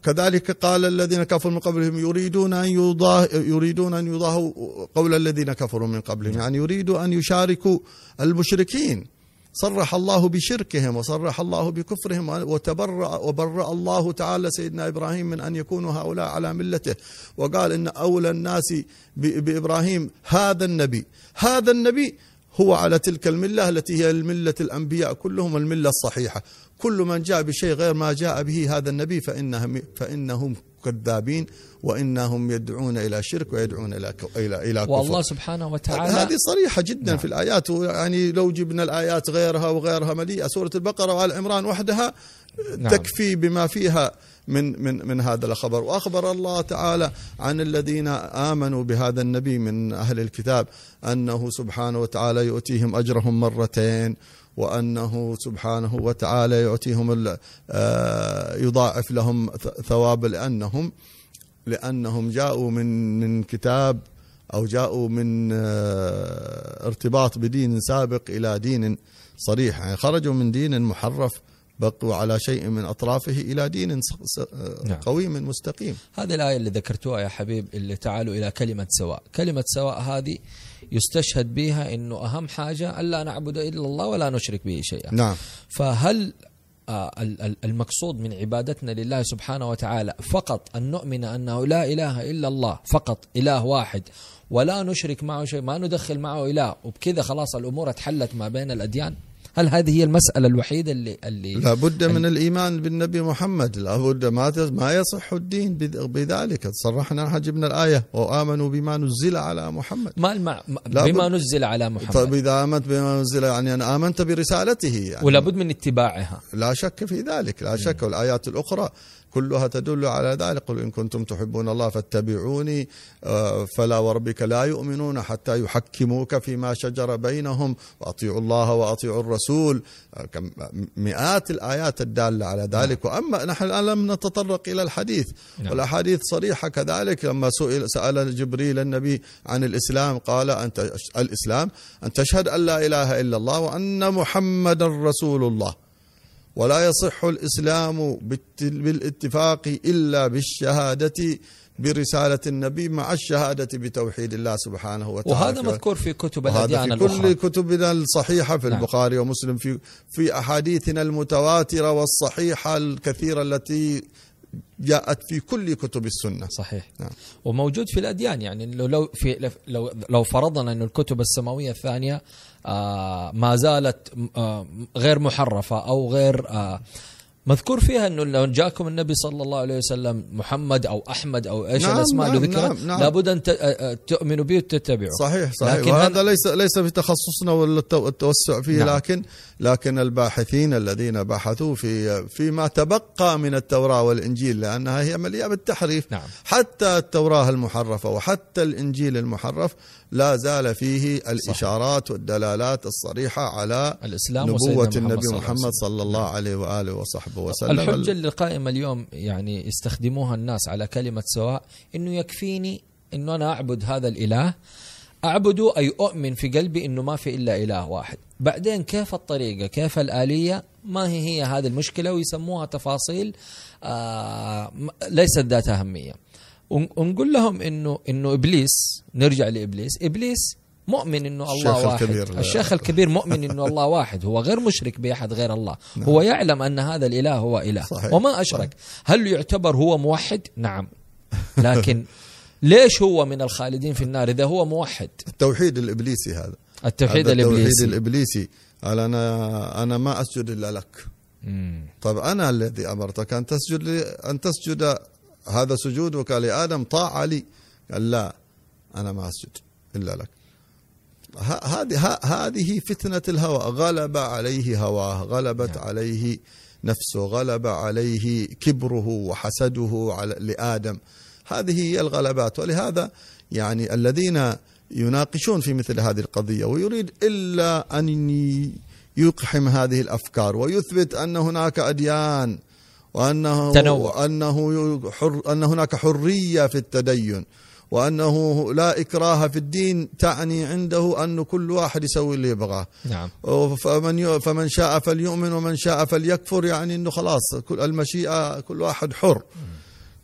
كذلك قال الذين كفروا من قبلهم يريدون أن يضاه يريدون أن يضاهوا قول الذين كفروا من قبلهم، يعني يريدوا أن يشاركوا المشركين. صرح الله بشركهم وصرح الله بكفرهم وتبرأ وبرأ الله تعالى سيدنا إبراهيم من أن يكونوا هؤلاء على ملته. وقال إن أولى الناس بإبراهيم هذا النبي، هذا النبي هو على تلك الملة التي هي الملة الأنبياء كلهم المله الصحيحة، كل من جاء بشيء غير ما جاء به هذا النبي فانهم فإنهم كذابين وإنهم يدعون إلى شرك ويدعون إلى ك- إلى إلى كفر. والله سبحانه وتعالى هذه صريحة جدا نعم. في الآيات يعني لو جبنا الآيات غيرها وغيرها مليئة سورة البقرة وآل عمران وحدها نعم. تكفي بما فيها من من من هذا الخبر. وأخبر الله تعالى عن الذين آمنوا بهذا النبي من أهل الكتاب أنه سبحانه وتعالى يؤتيهم أجرهم مرتين وأنه سبحانه وتعالى يعطيهم آه، يضاعف لهم ثواب لأنهم لأنهم جاءوا من من كتاب أو جاءوا من آه، ارتباط بدين سابق إلى دين صريح. يعني خرجوا من دين محرف بقوا على شيء من أطرافه إلى دين نعم. قويم مستقيم. هذه الآية اللي ذكرتوها يا حبيب اللي تعالوا إلى كلمة سواء. كلمة سواء هذه يستشهد بها أنه أهم حاجة ألا نعبد إلا الله ولا نشرك به شيئا. نعم. فهل آه، ال- ال- المقصود من عبادتنا لله سبحانه وتعالى فقط أن نؤمن أنه لا إله إلا الله فقط إله واحد ولا نشرك معه شيء ما ندخل معه إله وبكذا خلاص الأمور اتحلت ما بين الأديان؟ هل هذه هي المسألة الوحيدة اللي اللي لابد من الإيمان بالنبي محمد. لابد ما ما يصح الدين بذ- بذلك. صرحنا نحن جبنا الآية وآمنوا بما نزل على محمد. ما لا بما نزل على محمد. طيب إذا آمنت بما نزل يعني أنا آمنت برسالته يعني ولا بد من اتباعها. لا شك في ذلك لا شك. والآيات الأخرى كلها تدل على ذلك. قل إن كنتم تحبون الله فاتبعوني آه، فلا وربك لا يؤمنون حتى يحكموك فيما شجر بينهم. وأطيعوا الله وأطيعوا الرسول. آه، كم- مئات الآيات الدالة على ذلك. وأما نحن الآن لم نتطرق إلى الحديث. نعم. والأحاديث صريحة كذلك. لما سئل سأل جبريل النبي عن الإسلام قال أنت الإسلام أن تشهد أن لا إله إلا الله وأن محمدا رسول الله. ولا يصح الإسلام بالت- بالاتفاق إلا بالشهادة برسالة النبي مع الشهادة بتوحيد الله سبحانه وتعالى وهذا مذكور في كتب الأديان في الأخرى كل كتبنا الصحيحة في نعم. البخاري ومسلم في في أحاديثنا المتواترة والصحيحة الكثيرة التي جاءت في كل كتب السنة صحيح نعم. وموجود في الأديان يعني لو لو في لو لو فرضنا أن الكتب السماوية الثانية ما زالت آه غير محرفة أو غير آه مذكور فيها إنه لو جاكم النبي صلى الله عليه وسلم محمد أو أحمد أو إيش نعم، الأسماء نعم، اللي ذكرت نعم، نعم. لابد أن آه، آه، تؤمنوا به وتتبعوا صحيح صحيح لكن وهذا هذا- ليس ليس في تخصصنا ولا التو- التوسع فيه نعم. لكن لكن الباحثين الذين بحثوا في فيما تبقى من التوراة والإنجيل لأنها هي مليئة بالتحريف نعم. حتى التوراة المحرفة وحتى الإنجيل المحرف لا زال فيه الإشارات والدلالات الصريحة على الإسلام نبوة النبي محمد وسلم. صلى الله عليه وآله وصحبه وسلم. الحجة اللي قائمة اليوم يعني يستخدموها الناس على كلمة سواء إنه يكفيني إنه أنا أعبد هذا الإله. اعبده أي أؤمن في قلبي إنه ما في إلا إله واحد. بعدين كيف الطريقة؟ كيف الآلية؟ ما هي هي هذه المشكلة؟ ويسموها تفاصيل آه ليست ذات أهمية. ونقول لهم انه إنه إبليس نرجع لإبليس. إبليس مؤمن إنه الله الشيخ واحد. الكبير. الشيخ الكبير مؤمن إنه الله واحد. هو غير مشرك بأحد غير الله. هو يعلم أن هذا الإله هو إله. صحيح. وما أشرك. هل يعتبر هو موحد؟ نعم. لكن ليش هو من الخالدين في النار إذا هو موحد؟ التوحيد الإبليسي هذا. التوحيد هذا التوحيد الإبليسي. الإبليسي. قال أنا أنا ما أسجد إلا لك. مم. طب أنا الذي أمرتك أن تسجد لي أن تسجد هذا سجودك لادم طاعه لي. قال لا أنا ما أسجد إلا لك. هذه هذه فتنة الهوى. غلب عليه هواه غلبت نعم. عليه نفسه غلب عليه كبره وحسده على لآدم. هذه هي الغلبات. ولهذا يعني الذين يناقشون في مثل هذه القضية ويريد إلا ان ي- يقحم هذه الأفكار ويثبت أن هناك أديان وأنه تنوع. انه حر أن هناك حرية في التدين وأنه لا إكراه في الدين تعني عنده أن كل واحد يسوي اللي يبغاه. نعم. فمن فمن شاء فليؤمن ومن شاء فليكفر يعني إنه خلاص كل المشيئة كل واحد حر.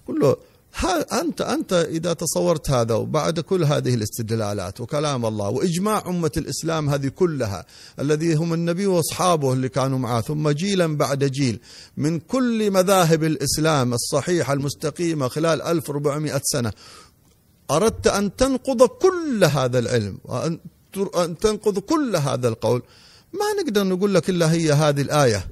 كله ها أنت أنت إذا تصورت هذا وبعد كل هذه الاستدلالات وكلام الله وإجماع أمة الإسلام هذه كلها الذي هم النبي وأصحابه اللي كانوا معه ثم جيلا بعد جيل من كل مذاهب الإسلام الصحيحة المستقيمة خلال 1400 سنة أردت أن تنقض كل هذا العلم وأن تنقض كل هذا القول ما نقدر نقول لك إلا هي هذه الآية.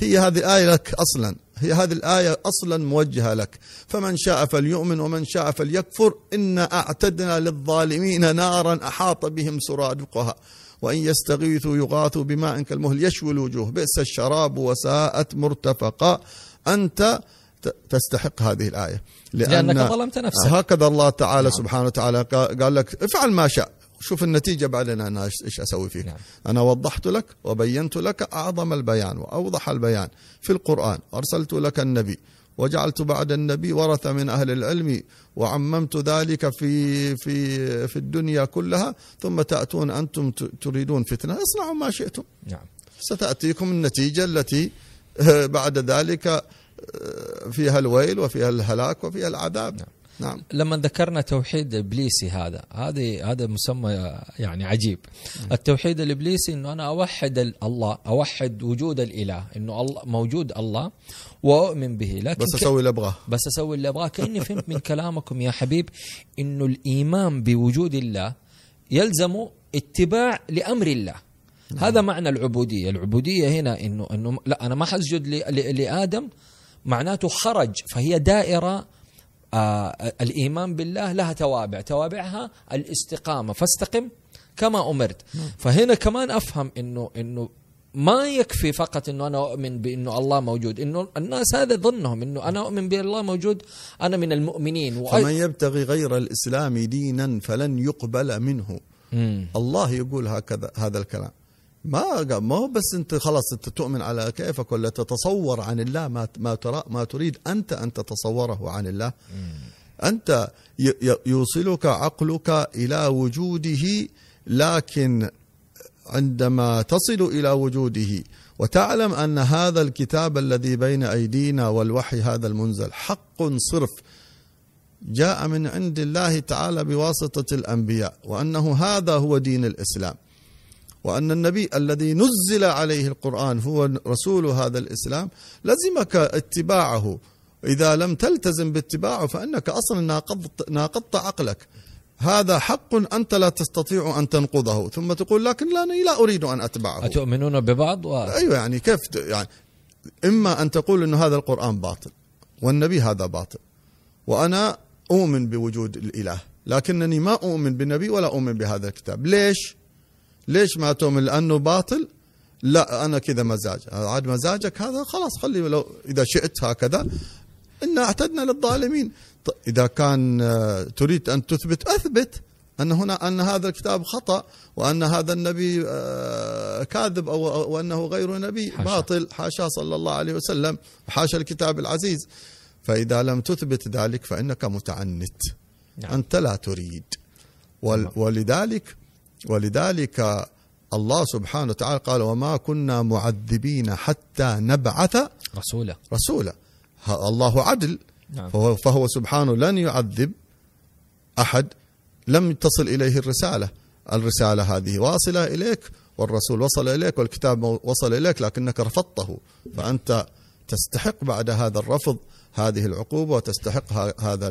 هي هذه الآية لك أصلا. هي هذه الآية أصلا موجهة لك. فمن شاء فليؤمن ومن شاء فليكفر. إنا أعتدنا للظالمين نارا أحاط بهم سرادقها. وإن يستغيثوا يغاثوا بماء كالمهل. يشوي الوجوه. بئس الشراب وساءت مرتفقا. أنت تستحق هذه الآية. لأنك ظلمت نفسك. هكذا الله تعالى نعم. سبحانه وتعالى قا- قال لك افعل ما شاء. شوف النتيجة بعدين أنا إيش- إيش أسوي فيك نعم. أنا وضحت لك وبينت لك أعظم البيان وأوضح البيان في القرآن. أرسلت لك النبي وجعلت بعد النبي ورث من أهل العلم وعممت ذلك في في في الدنيا كلها. ثم تأتون أنتم تريدون فتنة. اصنعوا ما شئتم. نعم. ستأتيكم النتيجة التي آه، بعد ذلك آه، فيها الويل وفيها الهلاك وفيها العذاب. نعم. نعم. لما ذكرنا توحيد إبليسي هذا هذه هذا مسمى يعني عجيب. التوحيد الإبليسي إنه أنا أوحد ال- الله أوحد وجود الإله إنه الله موجود الله وأؤمن به. لكن بس أسوي اللي أبغاه. بس أسوي اللي أبغاه. كأني فهمت من كلامكم يا حبيب إنه الإيمان بوجود الله يلزم اتباع لأمر الله. هذا معنى العبودية. العبودية هنا إنه إنه لا أنا ما حسجد لآدم معناته خرج فهي دائرة آه الإيمان بالله لها توابع توابعها الاستقامة. فاستقم كما أمرت. فهنا كمان أفهم إنه إنه ما يكفي فقط إنه أنا أؤمن بإنه الله موجود إنه الناس هذا ظنهم إنه أنا أؤمن بالله موجود أنا من المؤمنين. وأي- فمن يبتغي غير الإسلام دينا فلن يقبل منه. مم. الله يقول هكذا هذا الكلام. ما ما هو بس انت خلاص انت تؤمن على كيفك ولا تتصور عن الله ما ما ترى ما تريد أنت أن تتصوره عن الله. أنت يوصلك عقلك إلى وجوده لكن عندما تصل إلى وجوده وتعلم أن هذا الكتاب الذي بين أيدينا والوحي هذا المنزل حق صرف جاء من عند الله تعالى بواسطة الأنبياء وأنه هذا هو دين الإسلام. وأن النبي الذي نزل عليه القرآن هو رسول هذا الإسلام لزمك اتباعه. إذا لم تلتزم باتباعه فإنك أصلا ناقضت, ناقضت عقلك. هذا حق أنت لا تستطيع أن تنقضه. ثم تقول لكن لا أنا لا أريد أن أتبعه. أتؤمنون ببعض؟ و... أيوة يعني كيف يعني إما أن تقول أن هذا القرآن باطل والنبي هذا باطل. وأنا أؤمن بوجود الإله لكنني ما أؤمن بالنبي ولا أؤمن بهذا الكتاب. ليش؟ ليش ما تؤمن لأنه باطل؟ لا أنا كذا مزاج. عاد مزاجك هذا خلاص خلي لو إذا شئت هكذا. إنا اعتدنا للظالمين. إذا كان آه، تريد أن تثبت أثبت أن هنا أن هذا الكتاب خطأ وأن هذا النبي آه، كاذب أو- وأنه غير نبي. حاشا. باطل. حاشا صلى الله عليه وسلم. حاشا الكتاب العزيز. فإذا لم تثبت ذلك فإنك متعنت. نعم. أنت لا تريد. ولذلك ولذلك الله سبحانه وتعالى قال وما كنا معذبين حتى نبعث رسولا. ه- الله عدل. نعم. فهو, فهو سبحانه لن يعذب أحد. لم تصل إليه الرسالة. الرسالة هذه واصلة إليك والرسول وصل إليك والكتاب وصل إليك لكنك رفضته. فأنت تستحق بعد هذا الرفض هذه العقوبة وتستحق هذا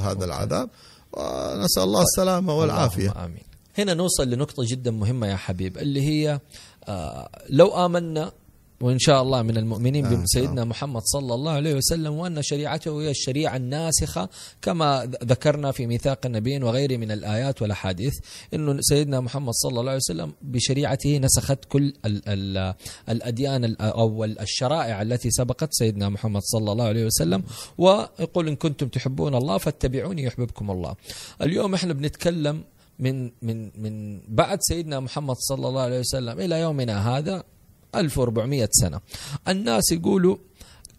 هذا العذاب. ونسأل الله السلامة والعافية. اللهم آمين. هنا نوصل لنقطة جدا مهمة يا حبيب اللي هي آه لو آمنا وإن شاء الله من المؤمنين آه، بسيدنا محمد صلى الله عليه وسلم وأن شريعته هي الشريعة الناسخة كما ذكرنا في ميثاق النبيين وغيره من الآيات والأحاديث أنه سيدنا محمد صلى الله عليه وسلم بشريعته نسخت كل ال ال الأديان ال- أو الشرائع التي سبقت سيدنا محمد صلى الله عليه وسلم ويقول إن كنتم تحبون الله فاتبعوني يحببكم الله. اليوم إحنا بنتكلم من من من بعد سيدنا محمد صلى الله عليه وسلم إلى يومنا هذا 1400 سنة. الناس يقولوا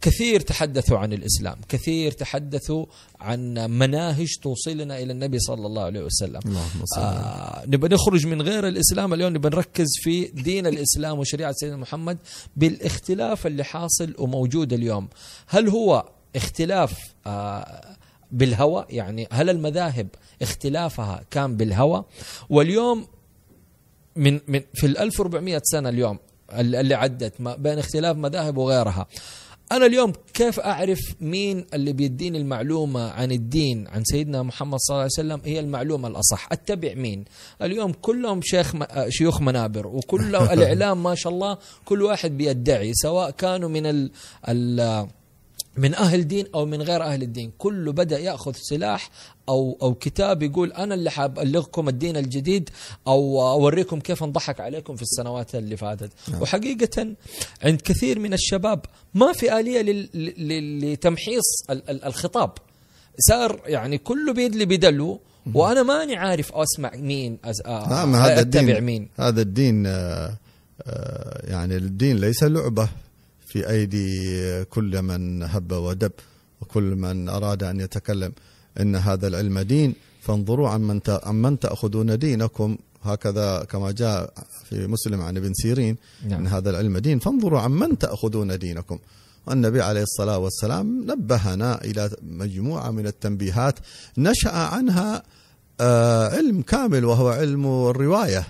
كثير تحدثوا عن الإسلام كثير تحدثوا عن مناهج توصلنا إلى النبي صلى الله عليه وسلم. اللهم صل آه نبى نخرج من غير الإسلام اليوم نبى نركز في دين الإسلام وشريعة سيدنا محمد بالاختلاف اللي حاصل وموجود اليوم. هل هو اختلاف آه بالهوى يعني هل المذاهب اختلافها كان بالهوى؟ واليوم من من في ال 1400 سنة اليوم اللي عدت ما بين اختلاف مذاهب وغيرها. أنا اليوم كيف أعرف مين اللي بيديني المعلومة عن الدين عن سيدنا محمد صلى الله عليه وسلم هي المعلومة الأصح. أتبع مين؟ اليوم كلهم شيخ شيوخ منابر وكل الإعلام ما شاء الله كل واحد بيدعي سواء كانوا من ال ال من أهل دين أو من غير أهل الدين. كله بدأ يأخذ سلاح أو أو كتاب يقول أنا اللي حابلغكم الدين الجديد أو أوريكم كيف أنضحك عليكم في السنوات اللي فاتت. وحقيقة عند كثير من الشباب ما في آلية لل- لل- لتمحيص ال- ال- الخطاب. صار يعني كله بيدلي بدلو وأنا ماني عارف أسمع مين أز... آه نعم هذا أتبع الدين مين. هذا الدين آه، آه، يعني الدين ليس لعبة. في أيدي كل من هب ودب وكل من أراد أن يتكلم. إن هذا العلم دين. فانظروا عمن ت- عمن تأخذون دينكم. هكذا كما جاء في مسلم عن ابن سيرين. نعم. إن هذا العلم دين. فانظروا عمن تأخذون دينكم. والنبي عليه الصلاة والسلام نبهنا إلى مجموعة من التنبيهات نشأ عنها آه، علم كامل وهو علم الرواية.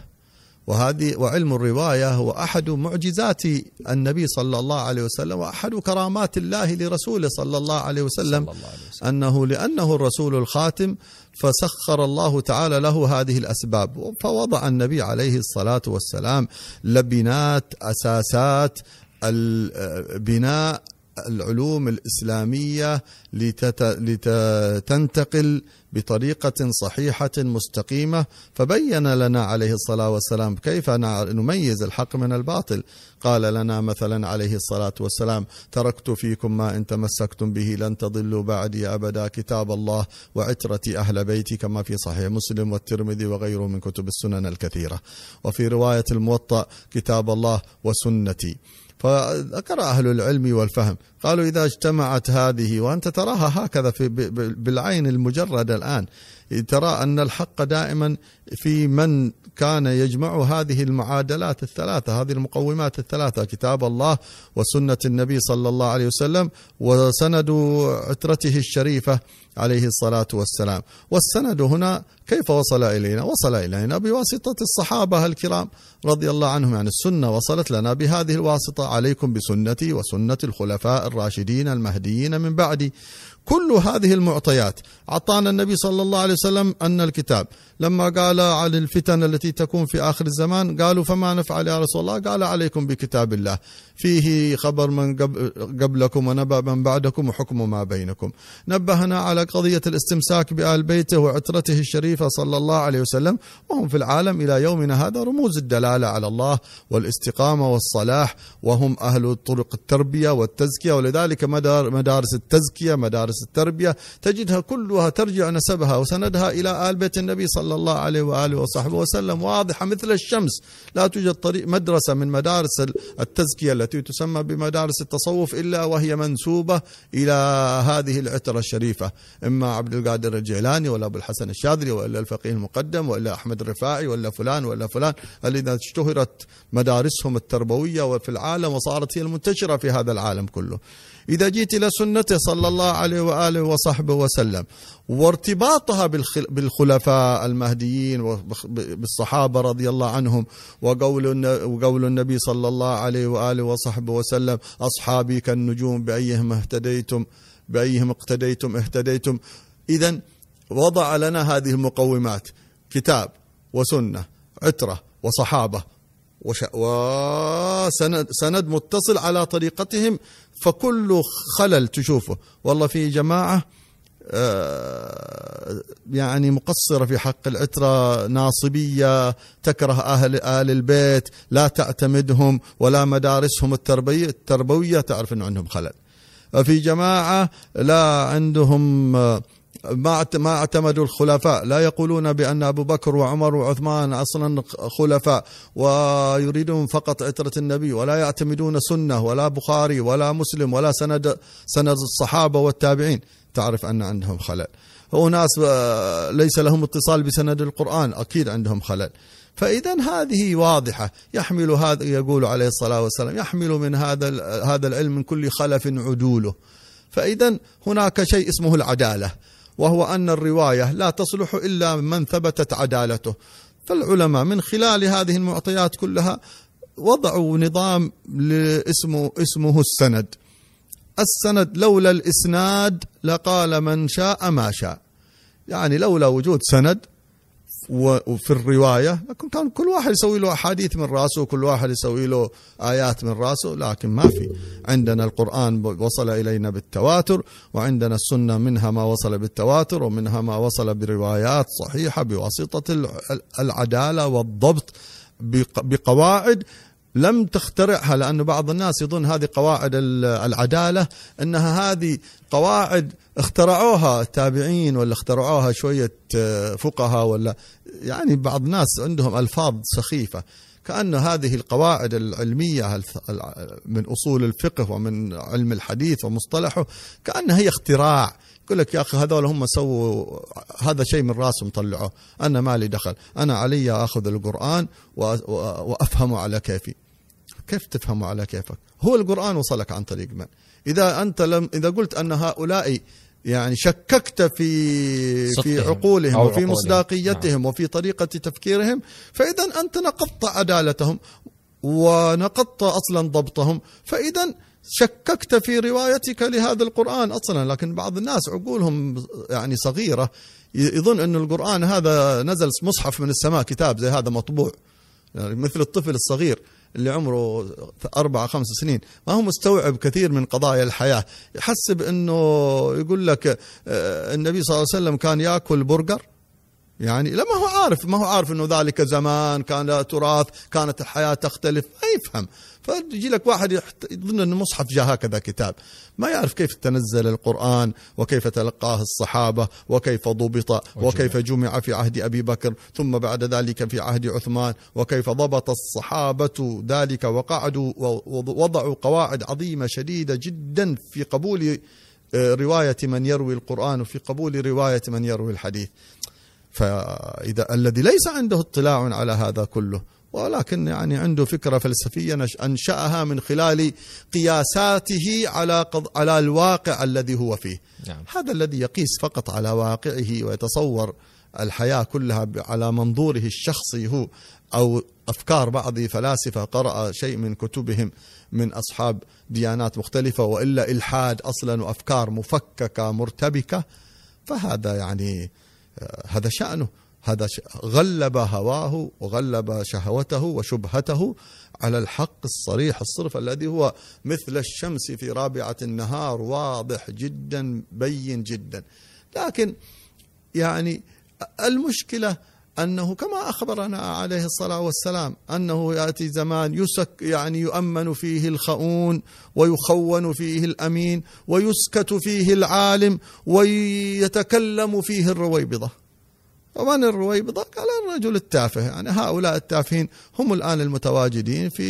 وهذه وعلم الرواية هو أحد معجزات النبي صلى الله عليه وسلم وأحد كرامات الله لرسوله صلى الله عليه وسلم صلى الله عليه وسلم. أنه لأنه الرسول الخاتم فسخر الله تعالى له هذه الأسباب. فوضع النبي عليه الصلاة والسلام لبنات أساسات ال- بناء العلوم الإسلامية لتت- لتنتقل بطريقة صحيحة مستقيمة فبين لنا عليه الصلاة والسلام كيف نميز الحق من الباطل. قال لنا مثلا عليه الصلاة والسلام تركت فيكم ما إن تمسكتم به لن تضلوا بعدي أبدا كتاب الله وعترتي أهل بيتي كما في صحيح مسلم والترمذي وغيره من كتب السنن الكثيرة. وفي رواية الموطأ كتاب الله وسنتي. فذكر أهل العلم والفهم. قالوا إذا اجتمعت هذه وأنت تراها هكذا في بالعين المجردة الآن ترى أن الحق دائما في من كان يجمع هذه المعادلات الثلاثة هذه المقومات الثلاثة كتاب الله وسنة النبي صلى الله عليه وسلم وسند عترته الشريفة. عليه الصلاة والسلام. والسند هنا كيف وصل إلينا؟ وصل إلينا بواسطة الصحابة الكرام رضي الله عنهم. يعني السنة وصلت لنا بهذه الواسطة. عليكم بسنتي وسنة الخلفاء الراشدين المهديين من بعدي. كل هذه المعطيات. أعطانا النبي صلى الله عليه وسلم أن الكتاب. لما قال عن الفتن التي تكون في آخر الزمان قالوا فما نفعل يا رسول الله؟ قال عليكم بكتاب الله. فيه خبر من قبل قبلكم ونبأ من بعدكم وحكم ما بينكم. نبهنا على قضية الاستمساك بآل بيته وعترته الشريفة صلى الله عليه وسلم وهم في العالم إلى يومنا هذا رموز الدلالة على الله والاستقامة والصلاح وهم أهل طرق التربية والتزكية ولذلك مدار مدارس التزكية مدارس التربية تجدها كلها ترجع نسبها وسندها إلى آل بيت النبي صلى الله عليه وآله وصحبه وسلم. واضحة مثل الشمس. لا توجد طريق مدرسة من مدارس التزكية التي تسمى بمدارس التصوف إلا وهي منسوبة إلى هذه العترة الشريفة. إما عبد القادر الجيلاني ولا أبو الحسن الشاذلي ولا الفقيه المقدم ولا أحمد الرفاعي ولا فلان ولا فلان الذين اشتهرت مدارسهم التربوية وفي العالم وصارت هي المنتشرة في هذا العالم كله. إذا جيت إلى سنته صلى الله عليه وآله وصحبه وسلم وارتباطها بالخل- بالخلفاء المهديين وبالصحابة رضي الله عنهم وقول وقول النبي صلى الله عليه وآله وصحبه وسلم أصحابي كالنجوم بأيهم اهتديتم بأيهم اقتديتم اهتديتم إذا وضع لنا هذه المقومات كتاب وسنة عترة وصحابة. وسند سند متصل على طريقتهم فكل خلل تشوفه. والله في جماعة آه، يعني مقصرة في حق العترة ناصبية تكره أهل آل البيت لا تعتمدهم ولا مدارسهم التربية التربوية تعرف أنه عندهم خلل. في جماعة لا عندهم آه، ما ما اعتمدوا الخلفاء. لا يقولون بأن أبو بكر وعمر وعثمان أصلا خلفاء ويريدون فقط عترة النبي ولا يعتمدون سنة ولا بخاري ولا مسلم ولا سند سند الصحابة والتابعين. تعرف أن عندهم خلل. هو ناس آه، ليس لهم اتصال بسند القرآن أكيد عندهم خلل. فإذا هذه واضحة. يحمل هذا يقول عليه الصلاة والسلام يحمل من هذا هذا العلم من كل خلف عدوله. فإذا هناك شيء اسمه العدالة. وهو أن الرواية لا تصلح إلا من ثبتت عدالته. فالعلماء من خلال هذه المعطيات كلها وضعوا نظام اسمه اسمه السند. السند لولا الإسناد لقال من شاء ما شاء. يعني لولا وجود سند وفي الرواية لكن كان كل واحد يسوي له أحاديث من رأسه وكل واحد يسوي له آيات من رأسه لكن ما في. عندنا القرآن وصل إلينا بالتواتر وعندنا السنة منها ما وصل بالتواتر ومنها ما وصل بروايات صحيحة بواسطة العدالة والضبط بقواعد لم تخترعها لأن بعض الناس يظن هذه قواعد العدالة أنها هذه قواعد اخترعوها التابعين ولا اخترعوها شوية آه، فقهاء ولا يعني بعض الناس عندهم ألفاظ سخيفة. كأن هذه القواعد العلمية من أصول الفقه ومن علم الحديث ومصطلحه كأنها هي اختراع. يقول لك يا أخي هذول هم سووا هذا شيء من راسهم طلعوه. أنا مالي دخل. أنا علي أخذ القرآن وأفهمه على كيفي. كيف تفهمه على كيفك؟ هو القرآن وصلك عن طريق من؟ إذا أنت لم إذا قلت أن هؤلاء يعني شككت في في عقولهم وفي عقولهم. مصداقيتهم نعم. وفي طريقة تفكيرهم فإذا أنت نقضت عدالتهم ونقضت أصلا ضبطهم فإذا شككت في روايتك لهذا القرآن أصلا لكن بعض الناس عقولهم يعني صغيرة يظن أن القرآن هذا نزل مصحف من السماء كتاب زي هذا مطبوع. يعني مثل الطفل الصغير اللي عمره أربعة خمس سنين. ما هو مستوعب كثير من قضايا الحياة. يحسب أنه يقول لك آه، النبي صلى الله عليه وسلم كان يأكل برجر؟ يعني لما هو عارف ما هو عارف إنه ذلك زمان كان تراث كانت الحياة تختلف. ما يفهم. فيجي لك واحد يظن ان المصحف جاء هكذا كتاب. ما يعرف كيف تنزل القرآن وكيف تلقاه الصحابة وكيف ضبط وكيف جمع في عهد أبي بكر ثم بعد ذلك في عهد عثمان وكيف ضبط الصحابة ذلك وقعدوا ووضعوا قواعد عظيمة شديدة جدا في قبول آه، رواية من يروي القرآن وفي قبول رواية من يروي الحديث. فإذا الذي ليس عنده اطلاع على هذا كله ولكن يعني عنده فكرة فلسفية أنشأها من خلال قياساته على على الواقع الذي هو فيه. نعم. هذا الذي يقيس فقط على واقعه ويتصور الحياة كلها على منظوره الشخصي هو أو أفكار بعض فلاسفة قرأ شيء من كتبهم من أصحاب ديانات مختلفة وإلا إلحاد أصلا وأفكار مفككة مرتبكة. فهذا يعني هذا شأنه. هذا غلب هواه وغلب شهوته وشبهته على الحق الصريح الصرف الذي هو مثل الشمس في رابعة النهار واضح جدا بين جدا. لكن يعني المشكلة أنه كما أخبرنا عليه الصلاة والسلام أنه يأتي زمان يسك يعني يؤمن فيه الخؤون ويخون فيه الأمين ويسكت فيه العالم ويتكلم فيه الرويبضة. ومن الرويبضة قال الرجل التافه. يعني هؤلاء التافهين هم الآن المتواجدين في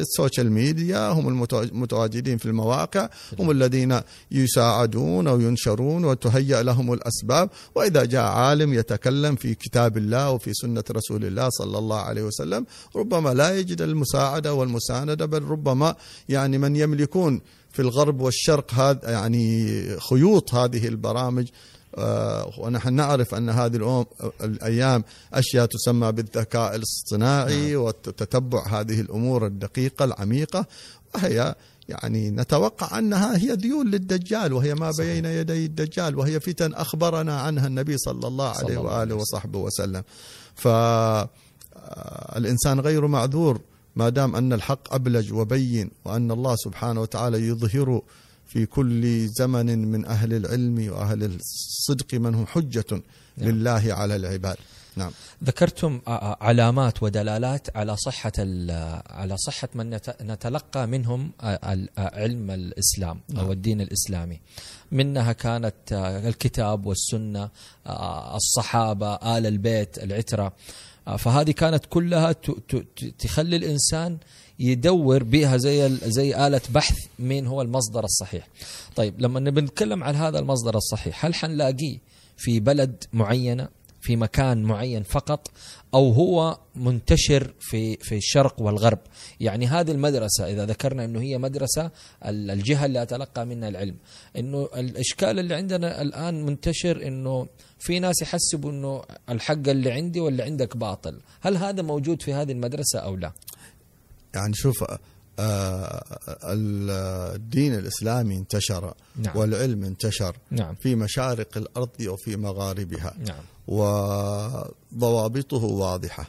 السوشيال ميديا هم المتواجدين في المواقع هم الذين يساعدون أو ينشرون وتهيأ لهم الأسباب. وإذا جاء عالم يتكلم في كتاب الله وفي سنة رسول الله صلى الله عليه وسلم ربما لا يجد المساعدة والمساندة بل ربما يعني من يملكون في الغرب والشرق هذا يعني خيوط هذه البرامج ونحن نعرف أن هذه الأيام أشياء تسمى بالذكاء الاصطناعي نعم. وتتبع هذه الأمور الدقيقة العميقة وهي يعني نتوقع أنها هي ذيول للدجال وهي ما بين يدي الدجال وهي فتن أخبرنا عنها النبي صلى الله عليه صلى وآله وصحبه وسلم. فالانسان غير معذور ما دام أن الحق أبلج وبين وأن الله سبحانه وتعالى يظهر في كل زمن من أهل العلم وأهل الصدق من هم حجة نعم. لله على العباد. نعم. ذكرتم علامات ودلالات على صحة على صحة من نت- نتلقى منهم علم الإسلام نعم. أو الدين الإسلامي منها كانت الكتاب والسنة الصحابة آل البيت العترة فهذه كانت كلها تخلي الإنسان يدور بها زي زي آلة بحث مين هو المصدر الصحيح. طيب لما نتكلم عن هذا المصدر الصحيح هل حنلاقيه في بلد معينة؟ في مكان معين فقط أو هو منتشر في في الشرق والغرب. يعني هذه المدرسة إذا ذكرنا إنه هي مدرسة ال- الجهة اللي أتلقى منها العلم. إنه الإشكال اللي عندنا الآن منتشر إنه في ناس يحسبوا إنه الحق اللي عندي واللي عندك باطل. هل هذا موجود في هذه المدرسة أو لا؟ يعني شوف آه، الدين الإسلامي انتشر نعم. والعلم انتشر نعم. في مشارق الأرض وفي مغاربها. نعم. وضوابطه واضحة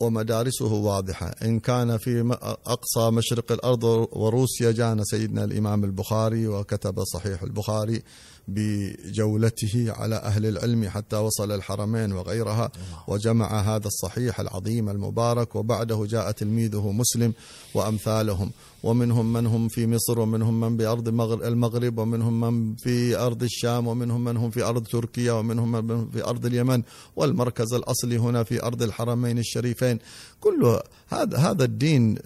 ومدارسه واضحة. إن كان في أقصى مشرق الأرض وروسيا جاءنا سيدنا الإمام البخاري وكتب صحيح البخاري. بجولته على أهل العلم حتى وصل الحرمين وغيرها وجمع هذا الصحيح العظيم المبارك وبعده جاء تلميذه مسلم وأمثالهم ومنهم من هم في مصر ومنهم من مغر- المغرب ومنهم من في أرض الشام ومنهم من هم في أرض تركيا ومنهم من في أرض اليمن والمركز الأصلي هنا في أرض الحرمين الشريفين. كل هذا هذا الدين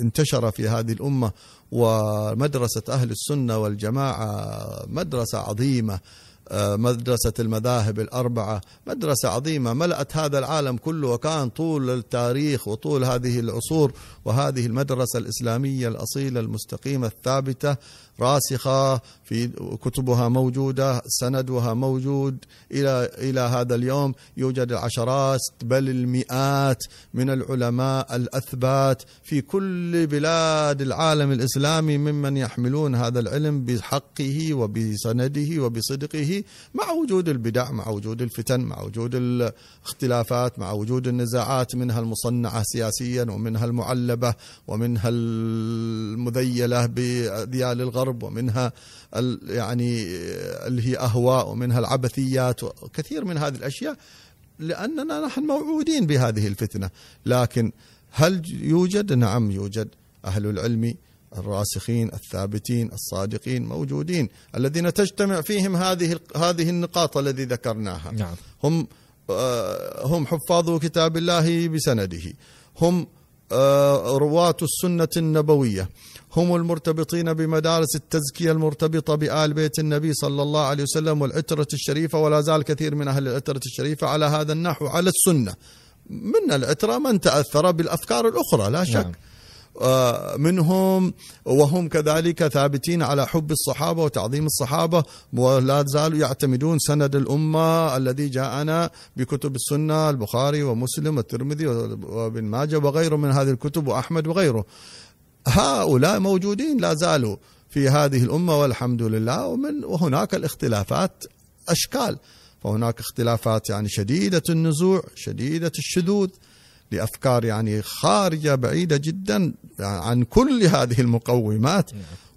انتشر في هذه الأمة ومدرسة أهل السنة والجماعة مدرسة عظيمة آه، مدرسة المذاهب الأربعة مدرسة عظيمة ملأت هذا العالم كله وكان طول التاريخ وطول هذه العصور وهذه المدرسة الإسلامية الأصيلة المستقيمة الثابتة راسخة في كتبها موجودة سندها موجود. إلى إلى هذا اليوم يوجد العشرات بل المئات من العلماء الأثبات في كل بلاد العالم الإسلامي ممن يحملون هذا العلم بحقه وبسنده وبصدقه مع وجود البدع مع وجود الفتن مع وجود الاختلافات مع وجود النزاعات منها المصنعة سياسيا ومنها المعلبة ومنها المذيلة بأذيال الغرب. ومنها ال- يعني اللي هي أهواء ومنها العبثيات وكثير من هذه الأشياء لأننا نحن موعودين بهذه الفتنة. لكن هل يوجد؟ نعم يوجد. أهل العلم الراسخين الثابتين الصادقين موجودين الذين تجتمع فيهم هذه هذه النقاط الذي ذكرناها. نعم. هم آه، هم حفاظ كتاب الله بسنده. هم آه، رواة السنة النبوية. هم المرتبطين بمدارس التزكية المرتبطة بآل بيت النبي صلى الله عليه وسلم والعترة الشريفة ولا زال كثير من أهل العترة الشريفة على هذا النحو على السنة. من العترة من تأثر بالأفكار الأخرى لا شك. نعم. آه، منهم وهم كذلك ثابتين على حب الصحابة وتعظيم الصحابة ولا زالوا يعتمدون سند الأمة الذي جاءنا بكتب السنة البخاري ومسلم والترمذي وابن ماجه وغيره من هذه الكتب وأحمد وغيره. هؤلاء موجودين لا زالوا في هذه الأمة والحمد لله ومن وهناك الاختلافات أشكال. فهناك اختلافات يعني شديدة النزوع شديدة الشذوذ لأفكار يعني خارجة بعيدة جدا عن كل هذه المقومات.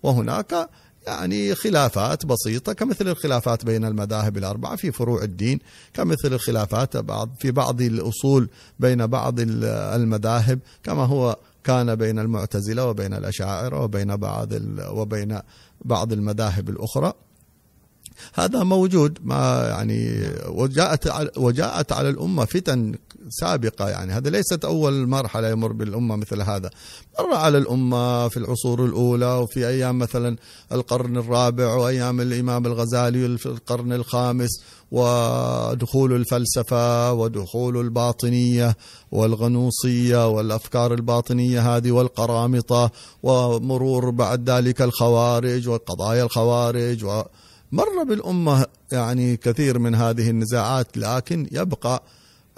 وهناك يعني خلافات بسيطة كمثل الخلافات بين المذاهب الأربعة في فروع الدين كمثل الخلافات بعض في بعض الأصول بين بعض المذاهب كما هو كان بين المعتزلة وبين الأشاعرة وبين بعض وبين بعض المذاهب الأخرى. هذا موجود ما يعني وجاءت وجاءت على الأمة فتن سابقة يعني. هذا ليست أول مرحلة يمر بالأمة مثل هذا. مر على الأمة في العصور الأولى وفي أيام مثلا القرن الرابع وأيام الإمام الغزالي في القرن الخامس ودخول الفلسفة ودخول الباطنية والغنوصية والأفكار الباطنية هذه والقرامطة ومرور بعد ذلك الخوارج وقضايا الخوارج و مر بالأمة يعني كثير من هذه النزاعات لكن يبقى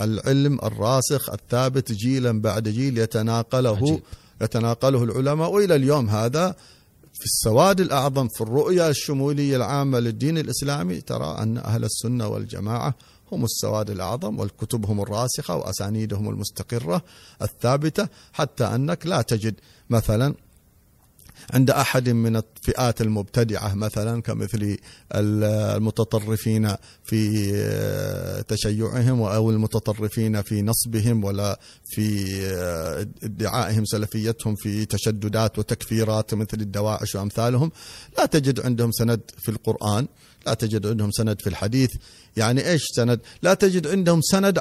العلم الراسخ الثابت جيلا بعد جيل يتناقله عجيب. يتناقله العلماء وإلى اليوم هذا في السواد الأعظم في الرؤية الشمولية العامة للدين الإسلامي ترى أن أهل السنة والجماعة هم السواد الأعظم والكتبهم الراسخة وأسانيدهم المستقرة الثابتة حتى أنك لا تجد مثلا عند أحد من الفئات المبتدعة مثلا كمثل المتطرفين في تشيعهم أو المتطرفين في نصبهم ولا في ادعائهم سلفيتهم في تشددات وتكفيرات مثل الدواعش وأمثالهم. لا تجد عندهم سند في القرآن لا تجد عندهم سند في الحديث. يعني إيش سند؟ لا تجد عندهم سند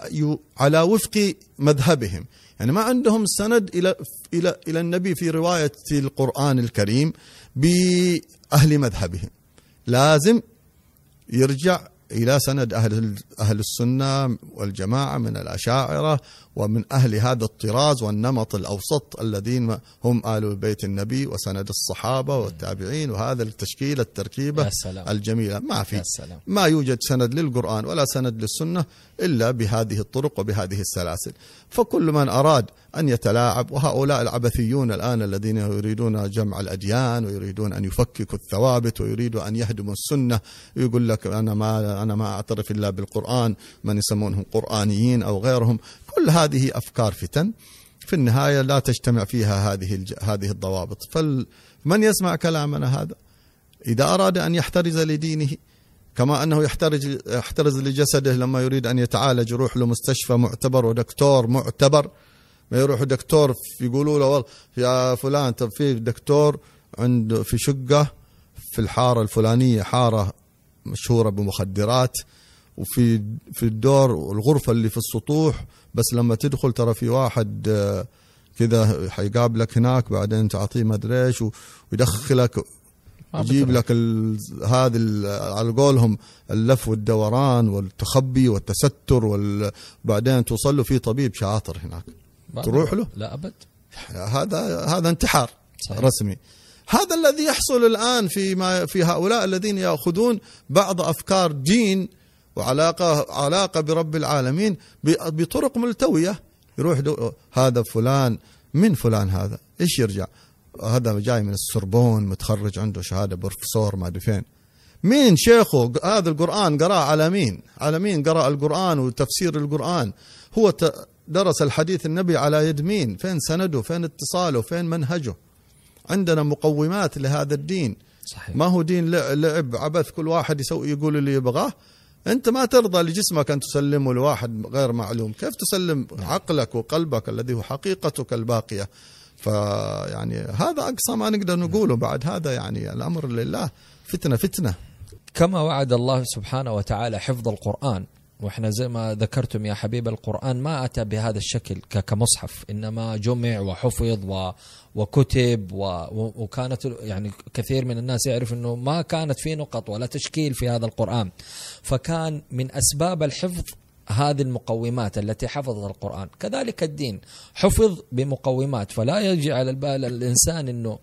على وفق مذهبهم. يعني ما عندهم سند إلى إلى إلى النبي في رواية القرآن الكريم بأهل مذهبهم. لازم يرجع إلى سند أهل أهل السنة والجماعة من الأشاعرة ومن أهل هذا الطراز والنمط الأوسط الذين هم آل بيت النبي وسند الصحابة والتابعين وهذا التشكيل التركيبة الجميلة. ما في. ما يوجد سند للقرآن ولا سند للسنة إلا بهذه الطرق وبهذه السلاسل. فكل من أراد أن يتلاعب وهؤلاء العبثيون الآن الذين يريدون جمع الأديان ويريدون أن يفككوا الثوابت ويريدوا أن يهدموا السنة يقول لك أنا ما أنا ما أعترف إلا بالقرآن. من يسمونهم قرآنيين أو غيرهم. كل هذه أفكار فتن في النهاية لا تجتمع فيها هذه هذه الضوابط. فمن يسمع كلامنا هذا؟ إذا أراد أن يحترز لدينه كما أنه يحترز يحترز لجسده لما يريد أن يتعالج يروح له مستشفى معتبر ودكتور معتبر. ما يروح دكتور يقولوا له والله يا فلان طب في دكتور عند في شقة في الحارة الفلانية حارة مشهورة بمخدرات وفي في الدور الغرفه اللي في السطوح بس لما تدخل ترى في واحد آه، كذا حيقابلك هناك بعدين تعطيه ما أدري إيش ويدخلك يجيب لك هذا على قولهم اللف والدوران والتخبي والتستر وبعدين توصل له في طبيب شاطر هناك. تروح له؟ لا أبد. هذا هذا انتحار صحيح. رسمي. هذا الذي يحصل الآن في ما في هؤلاء الذين يأخذون بعض أفكار دين وعلاقة علاقة برب العالمين بطرق ملتوية. يروح هذا فلان من فلان هذا؟ إيش يرجع؟ هذا جاي من السربون متخرج عنده شهادة بروفيسور ما أدري فين. مين؟ شيخه هذا القرآن قرأ على مين؟ على مين قرأ القرآن وتفسير القرآن؟ هو درس الحديث النبي على يد مين؟ فين سنده؟ فين اتصاله؟ فين منهجه؟ عندنا مقومات لهذا الدين. صحيح. ما هو دين لعب عبث كل واحد يسوي يقول اللي يبغاه. أنت ما ترضى لجسمك أن تسلمه لواحد غير معلوم. كيف تسلم عقلك وقلبك الذي هو حقيقتك الباقية؟ فيعني هذا أقصى ما نقدر نقوله بعد هذا يعني الأمر لله. فتنة فتنة. كما وعد الله سبحانه وتعالى حفظ القرآن. وإحنا زي ما ذكرتم يا حبيب القرآن ما أتى بهذا الشكل كمصحف إنما جمع وحفظ و وكتب وكانت يعني كثير من الناس يعرف أنه ما كانت في نقط ولا تشكيل في هذا القرآن. فكان من أسباب الحفظ هذه المقومات التي حفظت القرآن. كذلك الدين حفظ بمقومات. فلا يجي على البال الإنسان أنه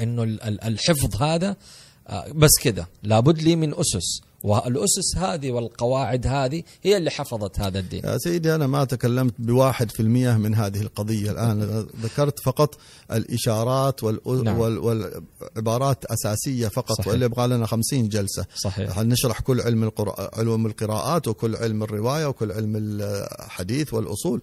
أنه الحفظ هذا آه، بس كذا لابد لي من أسس. والأسس هذه والقواعد هذه هي اللي حفظت هذا الدين يا سيدي أنا ما تكلمت بواحد في المية من هذه القضية الآن ذكرت فقط الإشارات. نعم. وال... والعبارات أساسية فقط صحيح. واللي يبغى لنا خمسين جلسة صحيح نشرح كل علم القر... علوم القراءات وكل علم الرواية وكل علم الحديث والأصول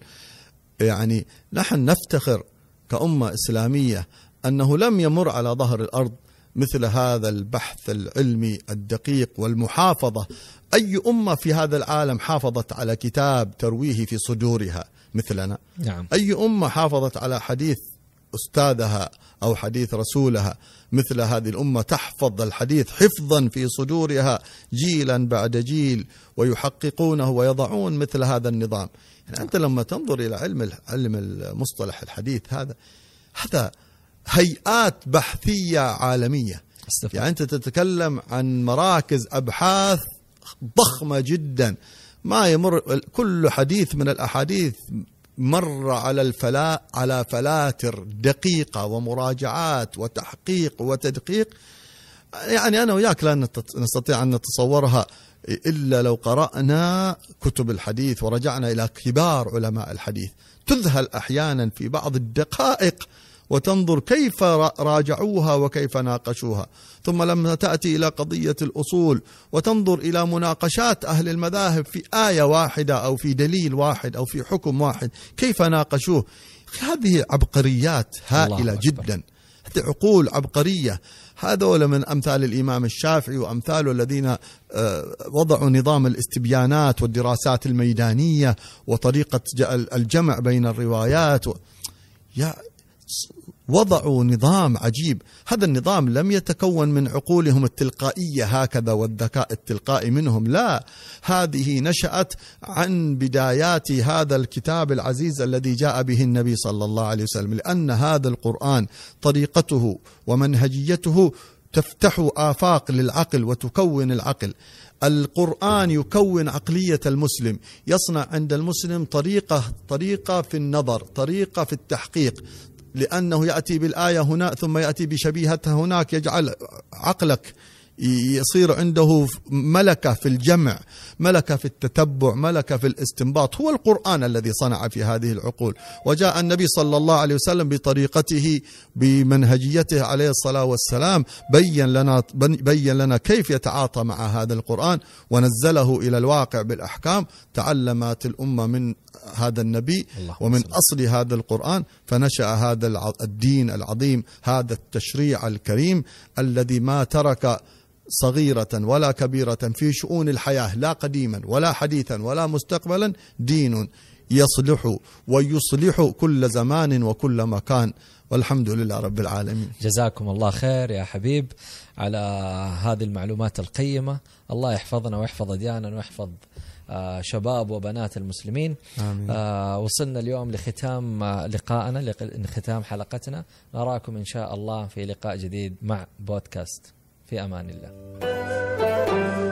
يعني نحن نفتخر كأمة إسلامية أنه لم يمر على ظهر الأرض مثل هذا البحث العلمي الدقيق والمحافظة. أي أمة في هذا العالم حافظت على كتاب ترويه في صدورها؟ مثلنا. نعم. أي أمة حافظت على حديث أستاذها أو حديث رسولها؟ مثل هذه الأمة تحفظ الحديث حفظا في صدورها جيلا بعد جيل ويحققونه ويضعون مثل هذا النظام. يعني أنت لما تنظر إلى علم علم المصطلح الحديث هذا هذا هيئات بحثية عالمية. استفاد. يعني أنت تتكلم عن مراكز أبحاث ضخمة جدا. ما يمر كل حديث من الأحاديث مر على الفلاء على فلاتر دقيقة ومراجعات وتحقيق وتدقيق. يعني أنا وياك لا نستطيع أن نتصورها إلا لو قرأنا كتب الحديث ورجعنا إلى كبار علماء الحديث. تذهل أحيانا في بعض الدقائق وتنظر كيف را- راجعوها وكيف ناقشوها. ثم لما تأتي إلى قضية الأصول وتنظر إلى مناقشات أهل المذاهب في آية واحدة أو في دليل واحد أو في حكم واحد. كيف ناقشوه؟ هذه عبقريات هائلة. جدا. هذه عقول عبقرية. هذول من أمثال الإمام الشافعي وأمثاله الذين آه، وضعوا نظام الاستبيانات والدراسات الميدانية وطريقة الجمع بين الروايات. يا وضعوا نظام عجيب. هذا النظام لم يتكون من عقولهم التلقائية هكذا والذكاء التلقائي منهم. لا هذه نشأت عن بدايات هذا الكتاب العزيز الذي جاء به النبي صلى الله عليه وسلم لأن هذا القرآن طريقته ومنهجيته تفتح آفاق للعقل وتكون العقل. القرآن يكون عقلية المسلم. يصنع عند المسلم طريقة طريقة في النظر طريقة في التحقيق لأنه يأتي بالآية هنا ثم يأتي بشبيهتها هناك يجعل عقلك يصير عنده ملكة في الجمع ملكة في التتبع ملكة في الاستنباط. هو القرآن الذي صنع في هذه العقول. وجاء النبي صلى الله عليه وسلم بطريقته بمنهجيته عليه الصلاة والسلام بين لنا بين لنا كيف يتعاطى مع هذا القرآن. ونزله إلى الواقع بالأحكام. تعلمت الأمة من هذا النبي ومن صل. أصل هذا القرآن فنشأ هذا الدين العظيم هذا التشريع الكريم الذي ما ترك صغيرة ولا كبيرة في شؤون الحياة لا قديما ولا حديثا ولا مستقبلا دين يصلح ويصلح كل زمان وكل مكان. والحمد لله رب العالمين. جزاكم الله خير يا حبيب على هذه المعلومات القيمة. الله يحفظنا ويحفظ أدياننا ويحفظ شباب وبنات المسلمين. آمين. آه، وصلنا اليوم لختام آه، لقائنا لق- لختام حلقتنا. نراكم إن شاء الله في لقاء جديد مع بودكاست. في أمان الله.